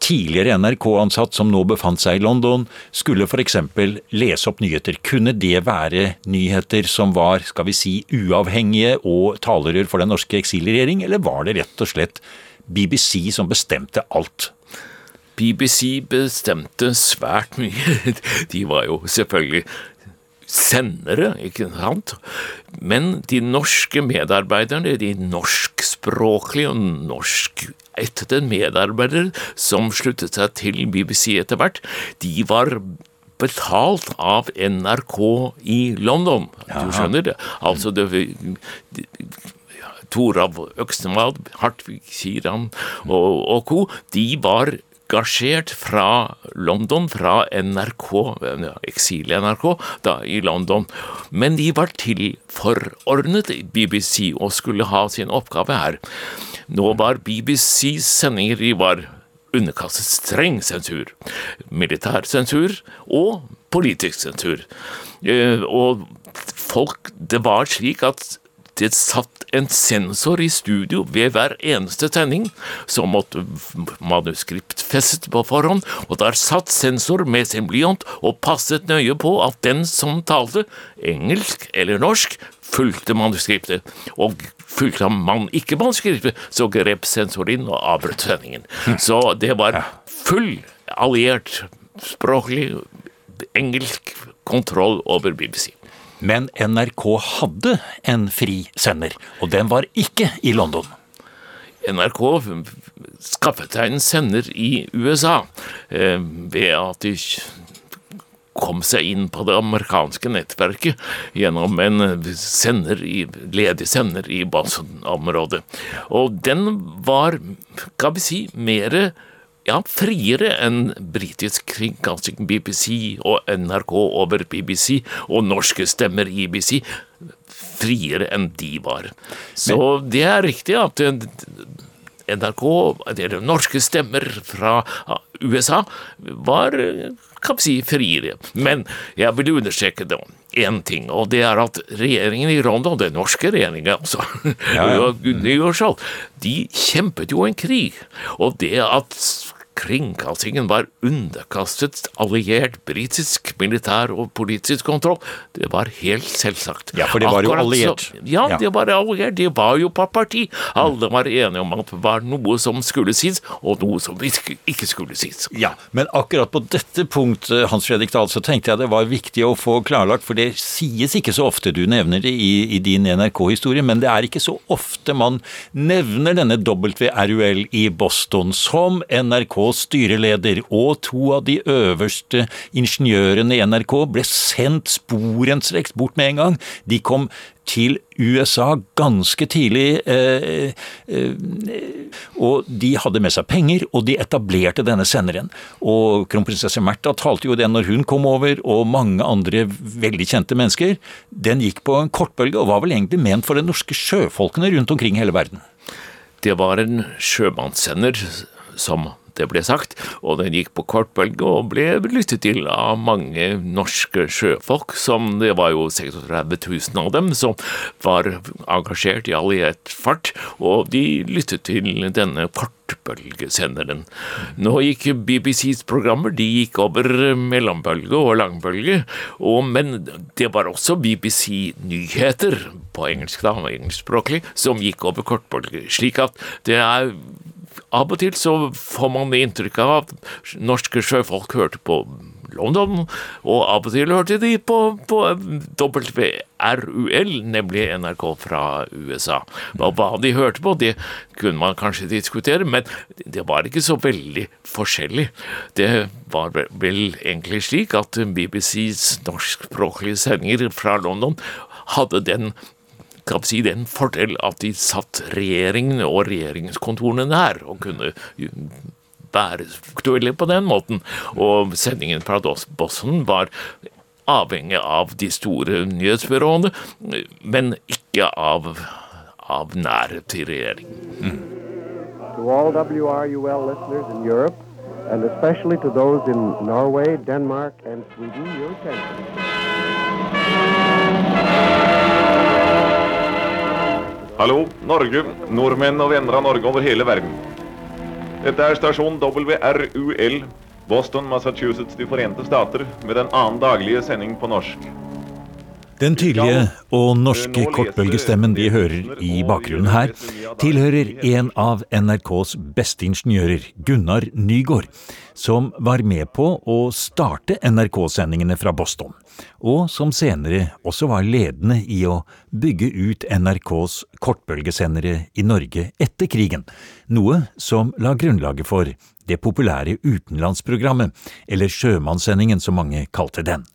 B: tidligere NRK-ansatt som nå befant seg i London, skulle f.eks. lese opp nyheter? Kunne det være nyheter som var, skal vi si, uavhengige og talerør for den norske eksilregjering, eller var det rett og slett BBC som bestemte alt?
R: BBC bestemte svært mye. De var jo selvfølgelig sendere, ikke sant? Men de norske medarbeiderne, de norskspråklige og norskættede medarbeidere som sluttet seg til BBC etter hvert, de var betalt av NRK i London. Du skjønner det? Altså, det, Torav Øksenvald, Hartvig Kiran og, og co., de var gasjert fra London, fra NRK, eksil-NRK, da i London. Men de var tilforordnet BBC og skulle ha sin oppgave her. Nå var BBCs sendinger de var underkastet streng sensur, militær sensur og politisk sensur. Eh, og folk Det var slik at det satt en sensor i studio ved hver eneste sending, som måtte manuskriptfestet på forhånd, og der satt sensor med sin blyant og passet nøye på at den som talte, engelsk eller norsk, fulgte manuskriptet. Og fulgte man ikke manuskriptet, så grep sensor inn og avbrøt sendingen. Så det var full alliert språklig engelsk kontroll over BBC.
B: Men NRK hadde en fri sender, og den var ikke i London.
R: NRK skaffet seg en sender i USA eh, ved at de kom seg inn på det amerikanske nettverket gjennom en sender i, ledig sender i Boston-området. Og den var, skal vi si, mere ja, friere enn britisk kringkasting BBC og NRK over BBC og norske stemmer i BBC. Friere enn de var. Så det er riktig at NRK, eller norske stemmer fra USA, var kan vi si friere. Men jeg vil understreke det én ting, og det er at regjeringen i London, den norske regjeringen altså, ja, ja. de kjempet jo en krig. Og det at kringkastingen var underkastet alliert britisk militær og politisk kontroll. Det var helt selvsagt.
B: Ja, for det var jo alliert.
R: Så, ja, ja, det var alliert. Det var jo på parti. Alle var enige om at det var noe som skulle sies, og noe som ikke skulle sies.
B: Ja, men akkurat på dette punkt, Hans Fredrik Dahl, så tenkte jeg det var viktig å få klarlagt, for det sies ikke så ofte, du nevner det i, i din NRK-historie, men det er ikke så ofte man nevner denne WRUL i Boston som NRK styreleder og to av de øverste ingeniørene i NRK ble sendt sporenstreks bort med en gang. De kom til USA ganske tidlig, eh, eh, og de hadde med seg penger, og de etablerte denne senderen. Og kronprinsesse Märtha talte jo den når hun kom over, og mange andre veldig kjente mennesker. Den gikk på en kortbølge, og var vel egentlig ment for de norske sjøfolkene rundt omkring hele verden.
R: Det var en sjømannssender som det ble sagt, og den gikk på kortbølge og ble lyttet til av mange norske sjøfolk, som det var jo 36 000 av dem som var engasjert i alliert fart, og de lyttet til denne kortbølgesenderen. Nå gikk BBCs programmer de gikk over mellombølge og langbølge, og, men det var også BBC Nyheter, på engelsk da, engelskspråklig, som gikk over kortbølge, slik at det er av og til så får man inntrykk av at norske sjøfolk hørte på London, og av og til hørte de på, på WRUL, nemlig NRK fra USA. Og hva de hørte på, det kunne man kanskje diskutere, men det var ikke så veldig forskjellig. Det var vel egentlig slik at BBCs norskspråklige sendinger fra London hadde den skal si, det er en fordel at de satt regjeringen og regjeringskontorene nær, og kunne være aktuelle på den måten. Og sendingen fra Bossen var avhengig av de store nyhetsbyråene, men ikke av, av nærhet til regjeringen. Mm. Norway, Denmark and Sweden, your attention.
I: Hallo, Norge, nordmenn og venner av Norge over hele verden. Dette er stasjon WRUL, Boston, Massachusetts, De forente stater, med den annen daglige sending på norsk.
B: Den tydelige og norske kortbølgestemmen vi hører i bakgrunnen her, tilhører en av NRKs beste ingeniører, Gunnar Nygård, som var med på å starte NRK-sendingene fra Boston, og som senere også var ledende i å bygge ut NRKs kortbølgesendere i Norge etter krigen, noe som la grunnlaget for det populære utenlandsprogrammet, eller sjømannssendingen som mange kalte den.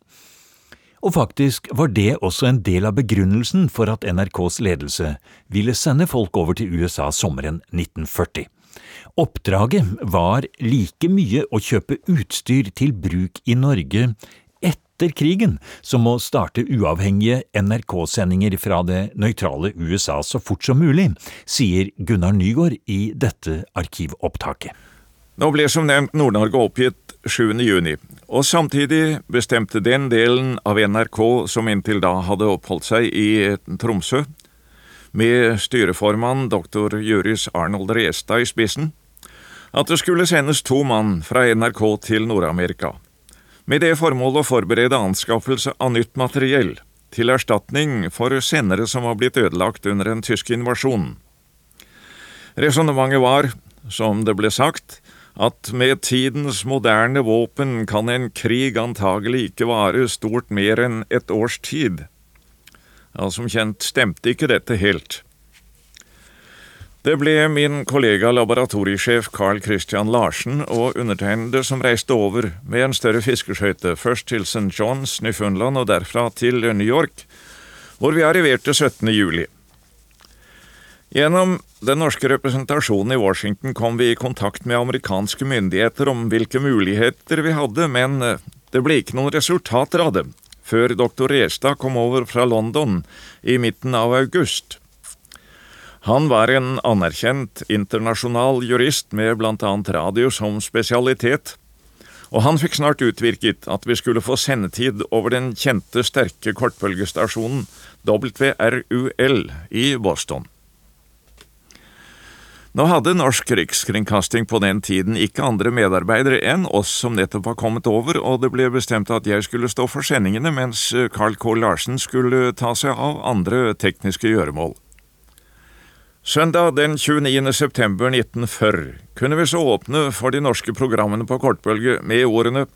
B: Og faktisk var det også en del av begrunnelsen for at NRKs ledelse ville sende folk over til USA sommeren 1940. Oppdraget var like mye å kjøpe utstyr til bruk i Norge etter krigen som å starte uavhengige NRK-sendinger fra det nøytrale USA så fort som mulig, sier Gunnar Nygaard i dette arkivopptaket.
I: Nå blir som nevnt Nord-Norge oppgitt 7. juni, Og samtidig bestemte den delen av NRK som inntil da hadde oppholdt seg i Tromsø, med styreformann doktor Juris Arnold Restad i spissen, at det skulle sendes to mann fra NRK til Nord-Amerika, med det formål å forberede anskaffelse av nytt materiell til erstatning for sendere som var blitt ødelagt under den tyske invasjonen. Resonnementet var, som det ble sagt, at med tidens moderne våpen kan en krig antagelig ikke vare stort mer enn et års tid. Ja, som kjent stemte ikke dette helt. Det ble min kollega laboratoriesjef Carl Christian Larsen og undertegnede som reiste over med en større fiskeskøyte, først til St. John's, Newfoundland og derfra til New York, hvor vi arriverte 17. juli. Gjennom den norske representasjonen i Washington kom vi i kontakt med amerikanske myndigheter om hvilke muligheter vi hadde, men eh, det ble ikke noen resultater av det før doktor Restad kom over fra London i midten av august. Han var en anerkjent internasjonal jurist med blant annet radio som spesialitet, og han fikk snart utvirket at vi skulle få sendetid over den kjente sterke kortbølgestasjonen WRUL i Boston. Nå hadde Norsk Rikskringkasting på den tiden ikke andre medarbeidere enn oss som nettopp var kommet over, og det ble bestemt at jeg skulle stå for sendingene, mens Carl K. Larsen skulle ta seg av andre tekniske gjøremål. Søndag den 29. september 1940 kunne vi så åpne for de norske programmene på kortbølge med ordene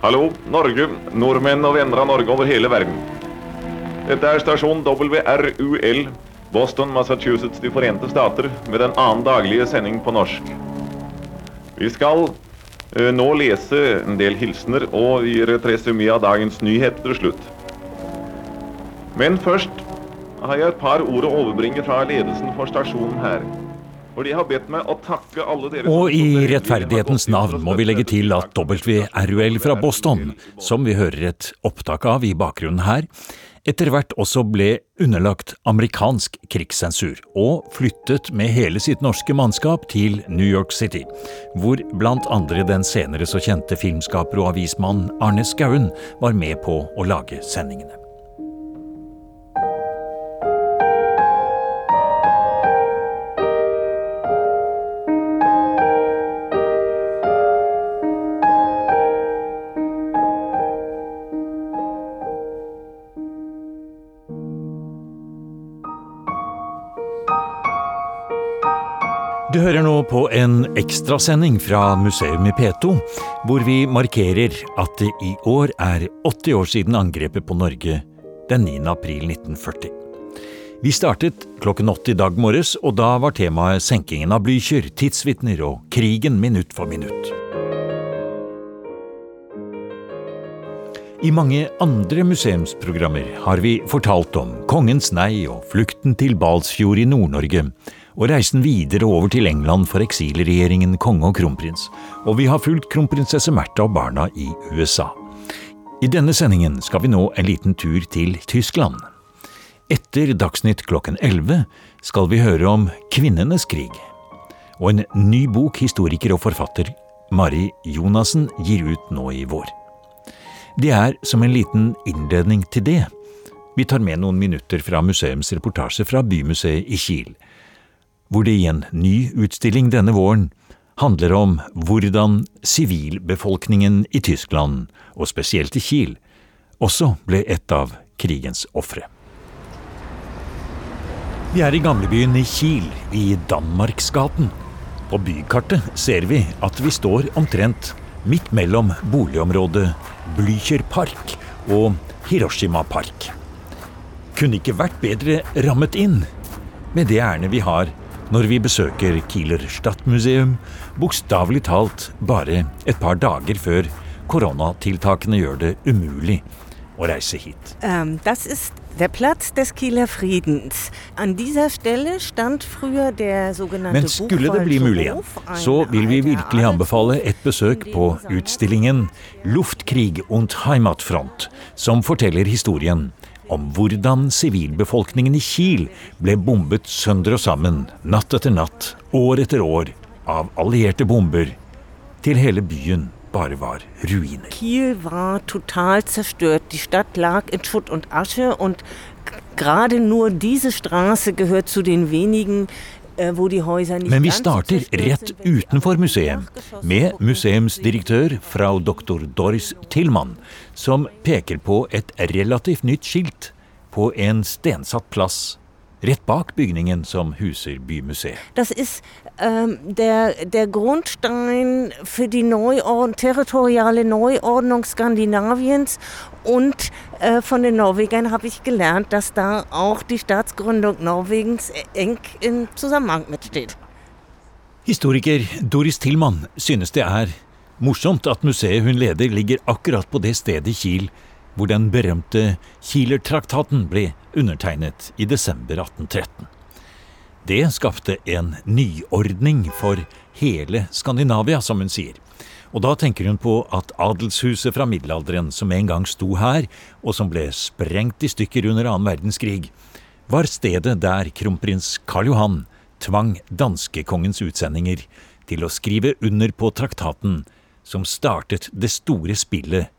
I: Hallo, Norge, nordmenn og venner av Norge over hele verden. Dette er stasjon WRUL Boston, Massachusetts, De forente stater, med den annen daglige sending på norsk. Vi skal uh, nå lese en del hilsener og gjøre et resymé av dagens nyheter til slutt. Men først har jeg et par ord å overbringe fra ledelsen for stasjonen her. Og de har bedt meg å takke alle dere
B: Og i rettferdighetens navn må vi legge til at WRUL fra Boston, som vi hører et opptak av i bakgrunnen her, etter hvert også ble underlagt amerikansk krigssensur, og flyttet med hele sitt norske mannskap til New York City, hvor blant andre den senere så kjente filmskaper og avismann Arne Skauen var med på å lage sendingene. Du hører nå på en ekstrasending fra Museum i P2, hvor vi markerer at det i år er 80 år siden angrepet på Norge den 9. april 1940. Vi startet klokken åtte i dag morges, og da var temaet senkingen av Blücher, tidsvitner og krigen minutt for minutt. I mange andre museumsprogrammer har vi fortalt om Kongens nei og flukten til Balsfjord i Nord-Norge, og reisen videre over til England for eksilregjeringen konge og kronprins, og vi har fulgt kronprinsesse Märtha og barna i USA. I denne sendingen skal vi nå en liten tur til Tyskland. Etter Dagsnytt klokken 11 skal vi høre om kvinnenes krig. Og en ny bok historiker og forfatter Mari Jonassen gir ut nå i vår. Det er som en liten innledning til det. Vi tar med noen minutter fra museums reportasje fra Bymuseet i Kiel, hvor det i en ny utstilling denne våren handler om hvordan sivilbefolkningen i Tyskland, og spesielt i Kiel, også ble et av krigens ofre. Vi er i gamlebyen i Kiel, i Danmarksgaten. På bykartet ser vi at vi står omtrent midt mellom boligområdet Blücher Park og Hiroshima Park. Kunne ikke vært bedre rammet inn med det ærendet vi har når vi besøker Kieler Stadtmuseum, bokstavelig talt bare et par dager før koronatiltakene gjør det umulig å reise hit.
S: Um, das ist der Platz des Kieler Friedens. An dieser Stelle stand früher der sogenannte
B: Men skulle det bli mulig igjen, så vil vi virkelig anbefale et besøk på utstillingen Luftkrig und Heimatfront, som forteller historien om hvordan sivilbefolkningen i Kiel ble bombet sønder og sammen, natt etter natt, år etter år, av allierte bomber, til hele byen bare var ruiner.
S: Kiel war total zerstört. Die Stadt lag in Schutt und Asche und gerade nur diese Straße gehört zu den wenigen
B: Men vi starter rett utenfor museet, med museumsdirektør frau doktor Doris Tillmann, som peker på et relativt nytt skilt på en stensatt plass rett bak bygningen som huser Bymuseet.
S: Das ist ähm, der, der Grundstein für die Neuordnung, territoriale Neuordnung Skandinaviens und äh, von den Norwegern habe ich gelernt, dass da auch die Staatsgründung Norwegens eng im Zusammenhang mitsteht.
B: Historiker Doris Tillmann synes det er morsomt at museet hun leder, ligger akkurat på det stedet Kiel hvor den berømte Kieler-traktaten ble undertegnet i desember 1813. Det skapte en nyordning for hele Skandinavia, som hun sier. Og da tenker hun på at adelshuset fra middelalderen som en gang sto her, og som ble sprengt i stykker under annen verdenskrig, var stedet der kronprins Karl Johan tvang danskekongens utsendinger til å skrive under på traktaten som startet det store spillet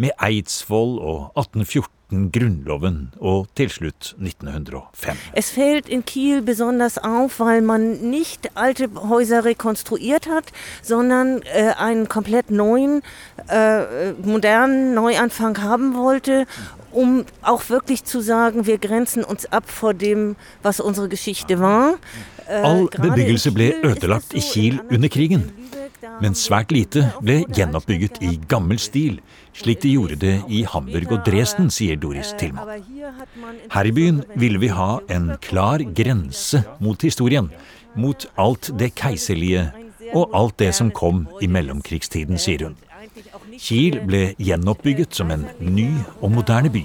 B: med Eidsvoll og 1814 Grunnloven og til slutt 1905.
S: Es fällt in Kiel besonders auf, weil man nicht alte Häuser rekonstruiert hat, sondern äh, einen komplett neuen, äh, modernen Neuanfang haben wollte, um auch wirklich zu sagen, wir grenzen uns ab vor dem, was unsere Geschichte war.
B: Äh, All bebyggelse ble ødelagt i Kiel under krigen men svært lite ble gjenoppbygget i gammel stil, slik de gjorde det i Hamburg og Dresden, sier Doris Tilman. Her i byen ville vi ha en klar grense mot historien, mot alt det keiserlige og alt det som kom i mellomkrigstiden, sier hun. Kiel ble gjenoppbygget som en ny og moderne by,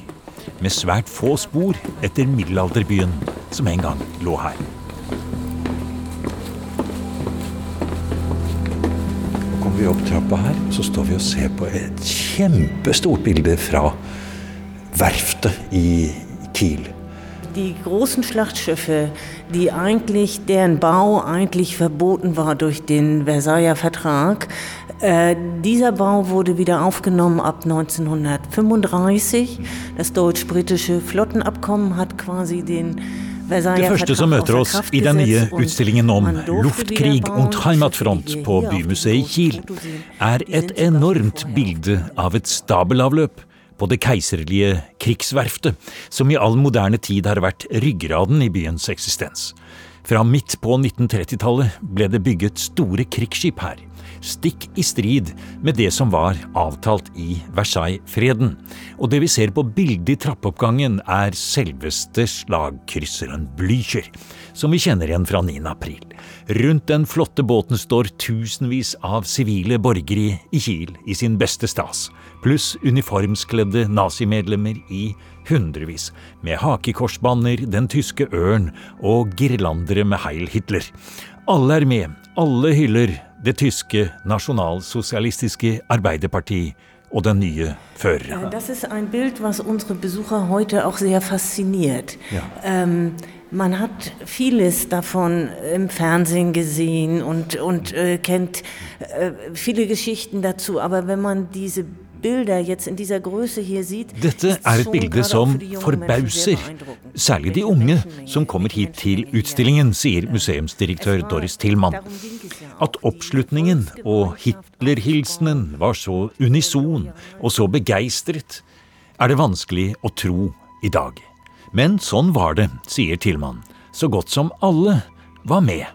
B: med svært få spor etter middelalderbyen som en gang lå her. Går vi opp trappa her, så står vi og ser på et kjempestort bilde fra verftet i Kiel.
S: Die großen Schlachtschiffe, die eigentlich, deren Bau eigentlich verboten war durch den Versailler Vertrag, äh, dieser Bau wurde wieder aufgenommen ab 1935. Das deutsch-britische Flottenabkommen hat quasi den
B: Det første som møter oss i den nye utstillingen om luftkrig und Heimatfront på Bymuseet i Kiel, er et enormt bilde av et stabelavløp på det keiserlige krigsverftet, som i all moderne tid har vært ryggraden i byens eksistens. Fra midt på 1930-tallet ble det bygget store krigsskip her stikk i strid med det som var avtalt i Versailles-freden. Og det vi ser på bildet i trappeoppgangen, er selveste slagkrysseren Blücher, som vi kjenner igjen fra 9. april. Rundt den flotte båten står tusenvis av sivile borgere i Kiel i sin beste stas, pluss uniformskledde nazimedlemmer i hundrevis, med hakekorsbanner, den tyske ørn og girlandere med Heil Hitler. Alle er med, alle hyller det tyske nasjonalsosialistiske Arbeiderparti og den nye føreren.
S: Äh, das ist ein Bild, was unsere Besucher heute auch sehr fasziniert. Ja. Ähm, man hat vieles davon im Fernsehen gesehen und, und äh, kennt äh, viele Geschichten dazu, aber wenn man diese
B: Dette er et bilde som forbauser, særlig de unge som kommer hit til utstillingen, sier museumsdirektør Doris Tillmann. At oppslutningen og Hitler-hilsenen var så unison og så begeistret, er det vanskelig å tro i dag. Men sånn var det, sier Tillmann. Så godt som alle var med.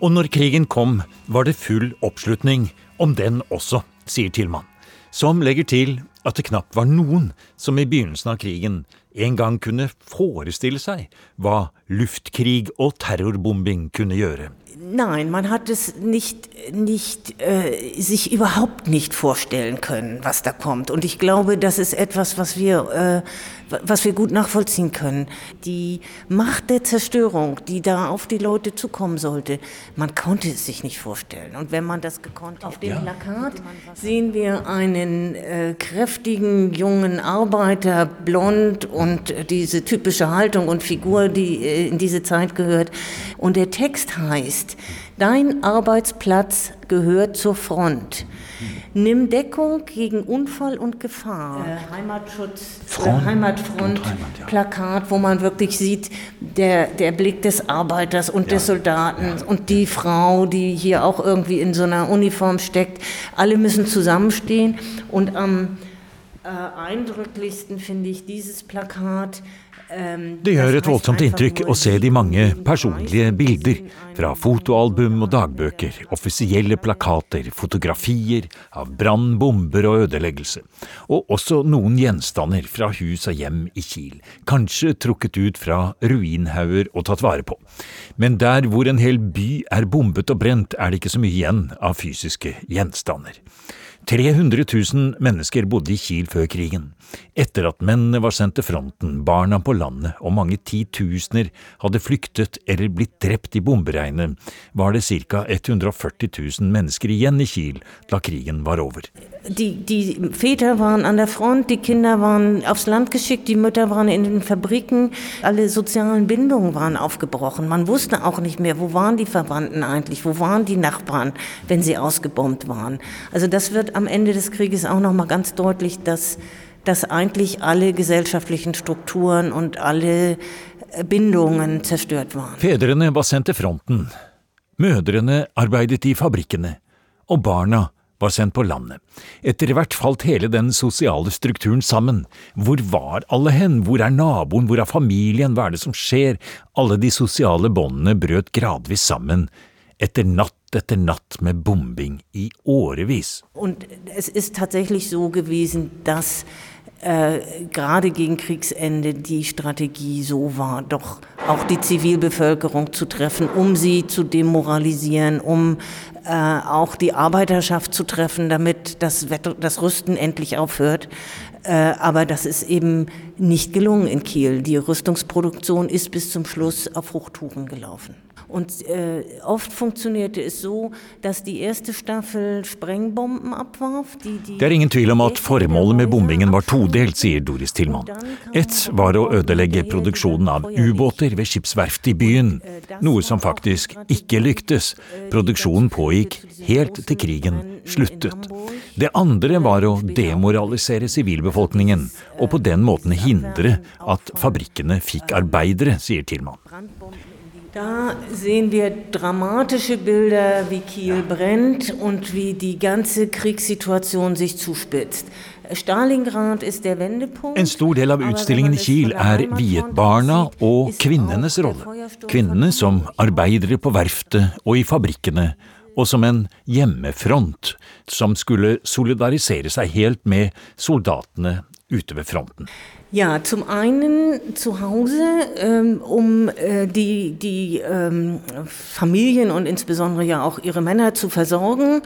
B: Og når krigen kom, var det full oppslutning om den også, sier Tillmann som legger til at det knapt var noen som i begynnelsen av krigen en gang kunne forestille seg hva luftkrig og terrorbombing kunne gjøre.
S: Nein, man hat es nicht, nicht, äh, sich überhaupt nicht vorstellen können, was da kommt. Und ich glaube, das ist etwas, was wir, äh, was wir gut nachvollziehen können. Die Macht der Zerstörung, die da auf die Leute zukommen sollte, man konnte es sich nicht vorstellen. Und wenn man das gekonnt hat, auf dem ja. Plakat sehen wir einen äh, kräftigen jungen Arbeiter, blond und diese typische Haltung und Figur, die äh, in diese Zeit gehört. Und der Text heißt, dein Arbeitsplatz gehört zur Front. Nimm Deckung gegen Unfall und Gefahr. Äh, Heimatschutz, Front. Äh, Heimatfront, Heimat, ja. Plakat, wo man wirklich sieht, der, der Blick des Arbeiters und ja. des Soldaten ja. und die Frau, die hier auch irgendwie in so einer Uniform steckt. Alle müssen zusammenstehen. Und am äh, eindrücklichsten finde ich dieses Plakat.
B: Det gjør et voldsomt inntrykk å se de mange personlige bilder fra fotoalbum og dagbøker, offisielle plakater, fotografier av brann, bomber og ødeleggelse, og også noen gjenstander fra hus og hjem i Kiel, kanskje trukket ut fra ruinhauger og tatt vare på. Men der hvor en hel by er bombet og brent, er det ikke så mye igjen av fysiske gjenstander. 300 000 mennesker bodde i Kiel før krigen. Etter at mennene var sendt til fronten, barna på landet og mange titusener hadde flyktet eller blitt drept i bomberegnet, var det ca. 140 000 mennesker igjen i Kiel da krigen var over.
S: Die, die Väter waren an der Front, die Kinder waren aufs Land geschickt, die Mütter waren in den Fabriken, alle sozialen Bindungen waren aufgebrochen. Man wusste auch nicht mehr, wo waren die Verwandten eigentlich, wo waren die Nachbarn, wenn sie ausgebombt waren. Also das wird am Ende des Krieges auch noch mal ganz deutlich, dass, dass eigentlich alle gesellschaftlichen Strukturen und alle bindungen zerstört waren.
B: Fedrene var sendt til fronten, mødrene arbeidet i fabrikkene, og barna var sendt på landet. Etter hvert falt hele den sosiale strukturen sammen. Hvor var alle hen, hvor er naboen, hvor er familien, hva er det som skjer? Alle de sosiale båndene brøt gradvis sammen, etter natt etter natt med bombing i årevis.
S: Und es ist tatsächlich so gewesen, äh, gerade gegen Kriegsende die Strategie so war, doch auch die Zivilbevölkerung zu treffen, um sie zu demoralisieren, um äh, auch die Arbeiterschaft zu treffen, damit das, das Rüsten endlich aufhört. Äh, aber das ist eben nicht gelungen in Kiel. Die Rüstungsproduktion ist bis zum Schluss auf Hochtouren gelaufen. Und äh, oft funktionierte es so, dass die erste Staffel Sprengbomben abwarf. Die, die
B: det er ingen tvil om at formålet med bombingen var todelt, sier Doris Tillmann. Ett var å ødelegge produksjonen av ubåter ved skipsverftet i byen, noe som faktisk ikke lyktes. Produksjonen pågikk helt til krigen sluttet. Det andre var å demoralisere sivilbefolkningen, og på den måten hindre at fabrikkene fikk arbeidere, sier Tillmann.
S: Da sehen wir dramatische Bilder, wie Kiel brennt und wie die ganze Kriegssituation sich zuspitzt. Stalingrad ist der Wendepunkt.
B: En stor del av utstillingen i Kiel er viet barna og kvinnenes rolle. Kvinnene som arbeidere på verftet og i fabrikkene, og som en hjemmefront som skulle solidarisere seg helt med soldatene ute ved fronten.
S: Ja, zum einen zu Hause, ähm, um äh, die, die ähm, Familien und insbesondere ja auch ihre Männer zu versorgen,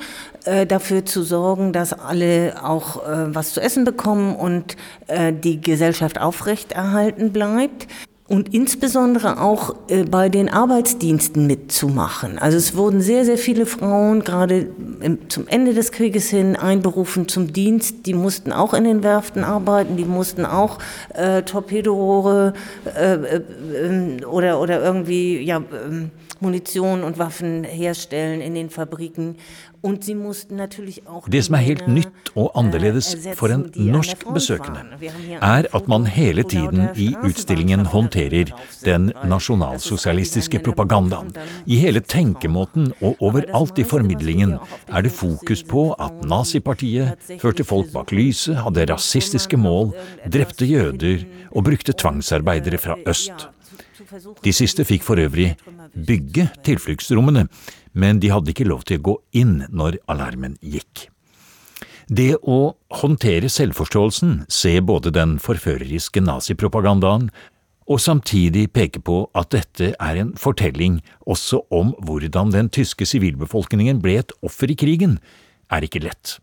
S: äh, dafür zu sorgen, dass alle auch äh, was zu essen bekommen und äh, die Gesellschaft aufrechterhalten bleibt und insbesondere auch äh, bei den Arbeitsdiensten mitzumachen. Also es wurden sehr, sehr viele Frauen gerade im, zum Ende des Krieges hin einberufen zum Dienst. Die mussten auch in den Werften arbeiten, die mussten auch äh, Torpedorohre äh, äh, oder, oder irgendwie ja, Munition und Waffen herstellen in den Fabriken.
B: Det som er helt nytt og annerledes for en norsk besøkende, er at man hele tiden i utstillingen håndterer den nasjonalsosialistiske propagandaen. I hele tenkemåten og overalt i formidlingen er det fokus på at nazipartiet førte folk bak lyset, hadde rasistiske mål, drepte jøder og brukte tvangsarbeidere fra øst. De siste fikk for øvrig bygge tilfluktsrommene, men de hadde ikke lov til å gå inn når alarmen gikk. Det å håndtere selvforståelsen, se både den forføreriske nazipropagandaen og samtidig peke på at dette er en fortelling også om hvordan den tyske sivilbefolkningen ble et offer i krigen, er ikke lett.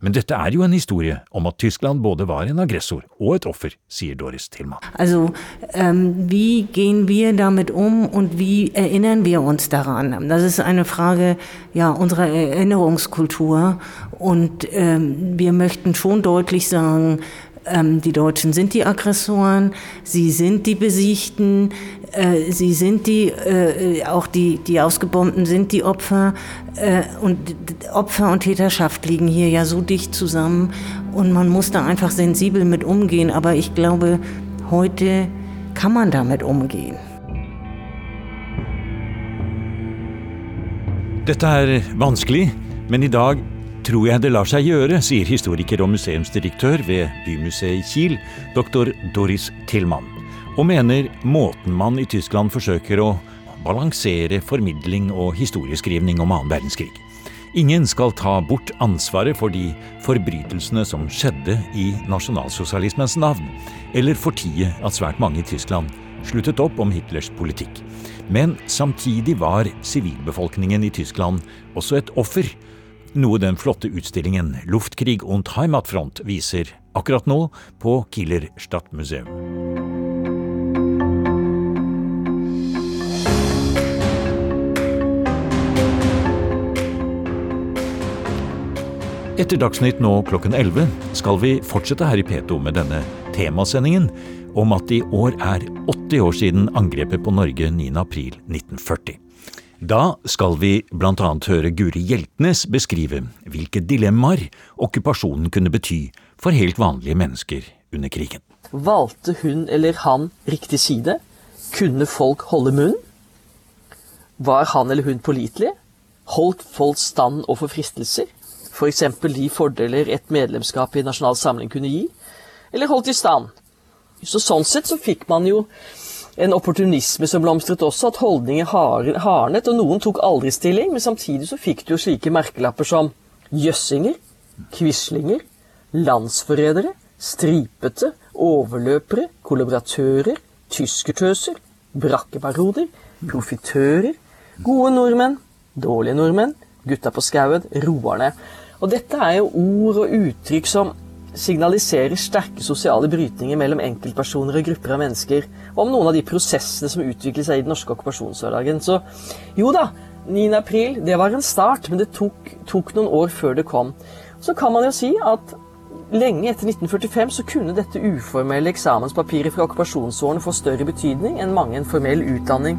B: Men dette er jo en historie om at Tyskland både var en aggressor og et offer, sier Doris Tillmann.
S: Also, ähm, wie gehen wir damit um und wie erinnern wir uns daran? Das ist eine Frage ja, unserer Erinnerungskultur und ähm, wir möchten schon deutlich sagen, ähm, die Deutschen sind die Aggressoren, sie sind die Besiegten, äh, sie sind die, äh, auch die, die Ausgebombten sind die Opfer. Äh, und Opfer und Täterschaft liegen hier ja so dicht zusammen und man muss da einfach sensibel mit umgehen. Aber ich glaube, heute kann man damit umgehen.
B: Dette er vanskelig, men i dag tror jeg det lar seg gjøre, sier historiker og museumsdirektør ved Bymuseet i Kiel, doktor Doris Tillmann, og mener måten man i Tyskland forsøker å balansere formidling og historieskrivning om annen verdenskrig. Ingen skal ta bort ansvaret for de forbrytelsene som skjedde i nasjonalsosialismens navn, eller fortie at svært mange i Tyskland sluttet opp om Hitlers politikk. Men samtidig var sivilbefolkningen i Tyskland også et offer noe den flotte utstillingen Luftkrig und Heimatfront viser akkurat nå på Kieler Stadtmuseum. Etter Dagsnytt nå klokken 11 skal vi fortsette her i P2 med denne temasendingen om at det i år er 80 år siden angrepet på Norge 9.4.1940. Da skal vi blant annet høre Guri Hjeltnes beskrive hvilke dilemmaer okkupasjonen kunne bety for helt vanlige mennesker under krigen.
T: Valgte hun eller han riktig side? Kunne folk holde munn? Var han eller hun pålitelig? Holdt folk stand overfor fristelser? F.eks. For de fordeler et medlemskap i Nasjonal Samling kunne gi? Eller holdt de stand? Så Sånn sett så fikk man jo en opportunisme som blomstret også, at holdninger hardnet, og noen tok aldri stilling, men samtidig så fikk du jo slike merkelapper som jøssinger, quislinger, landsforrædere, stripete, overløpere, kollaboratører, tyskertøser, brakkebaroder, profitører, gode nordmenn, dårlige nordmenn, gutta på skauen, roerne. Og dette er jo ord og uttrykk som signaliserer sterke sosiale brytninger mellom enkeltpersoner og grupper av mennesker, om noen av de prosessene som utvikler seg i den norske okkupasjonshverdagen. Så jo da, 9. april, det var en start, men det tok, tok noen år før det kom. Så kan man jo si at lenge etter 1945 så kunne dette uformelle eksamenspapiret fra okkupasjonsårene få større betydning enn mange en formell utdanning.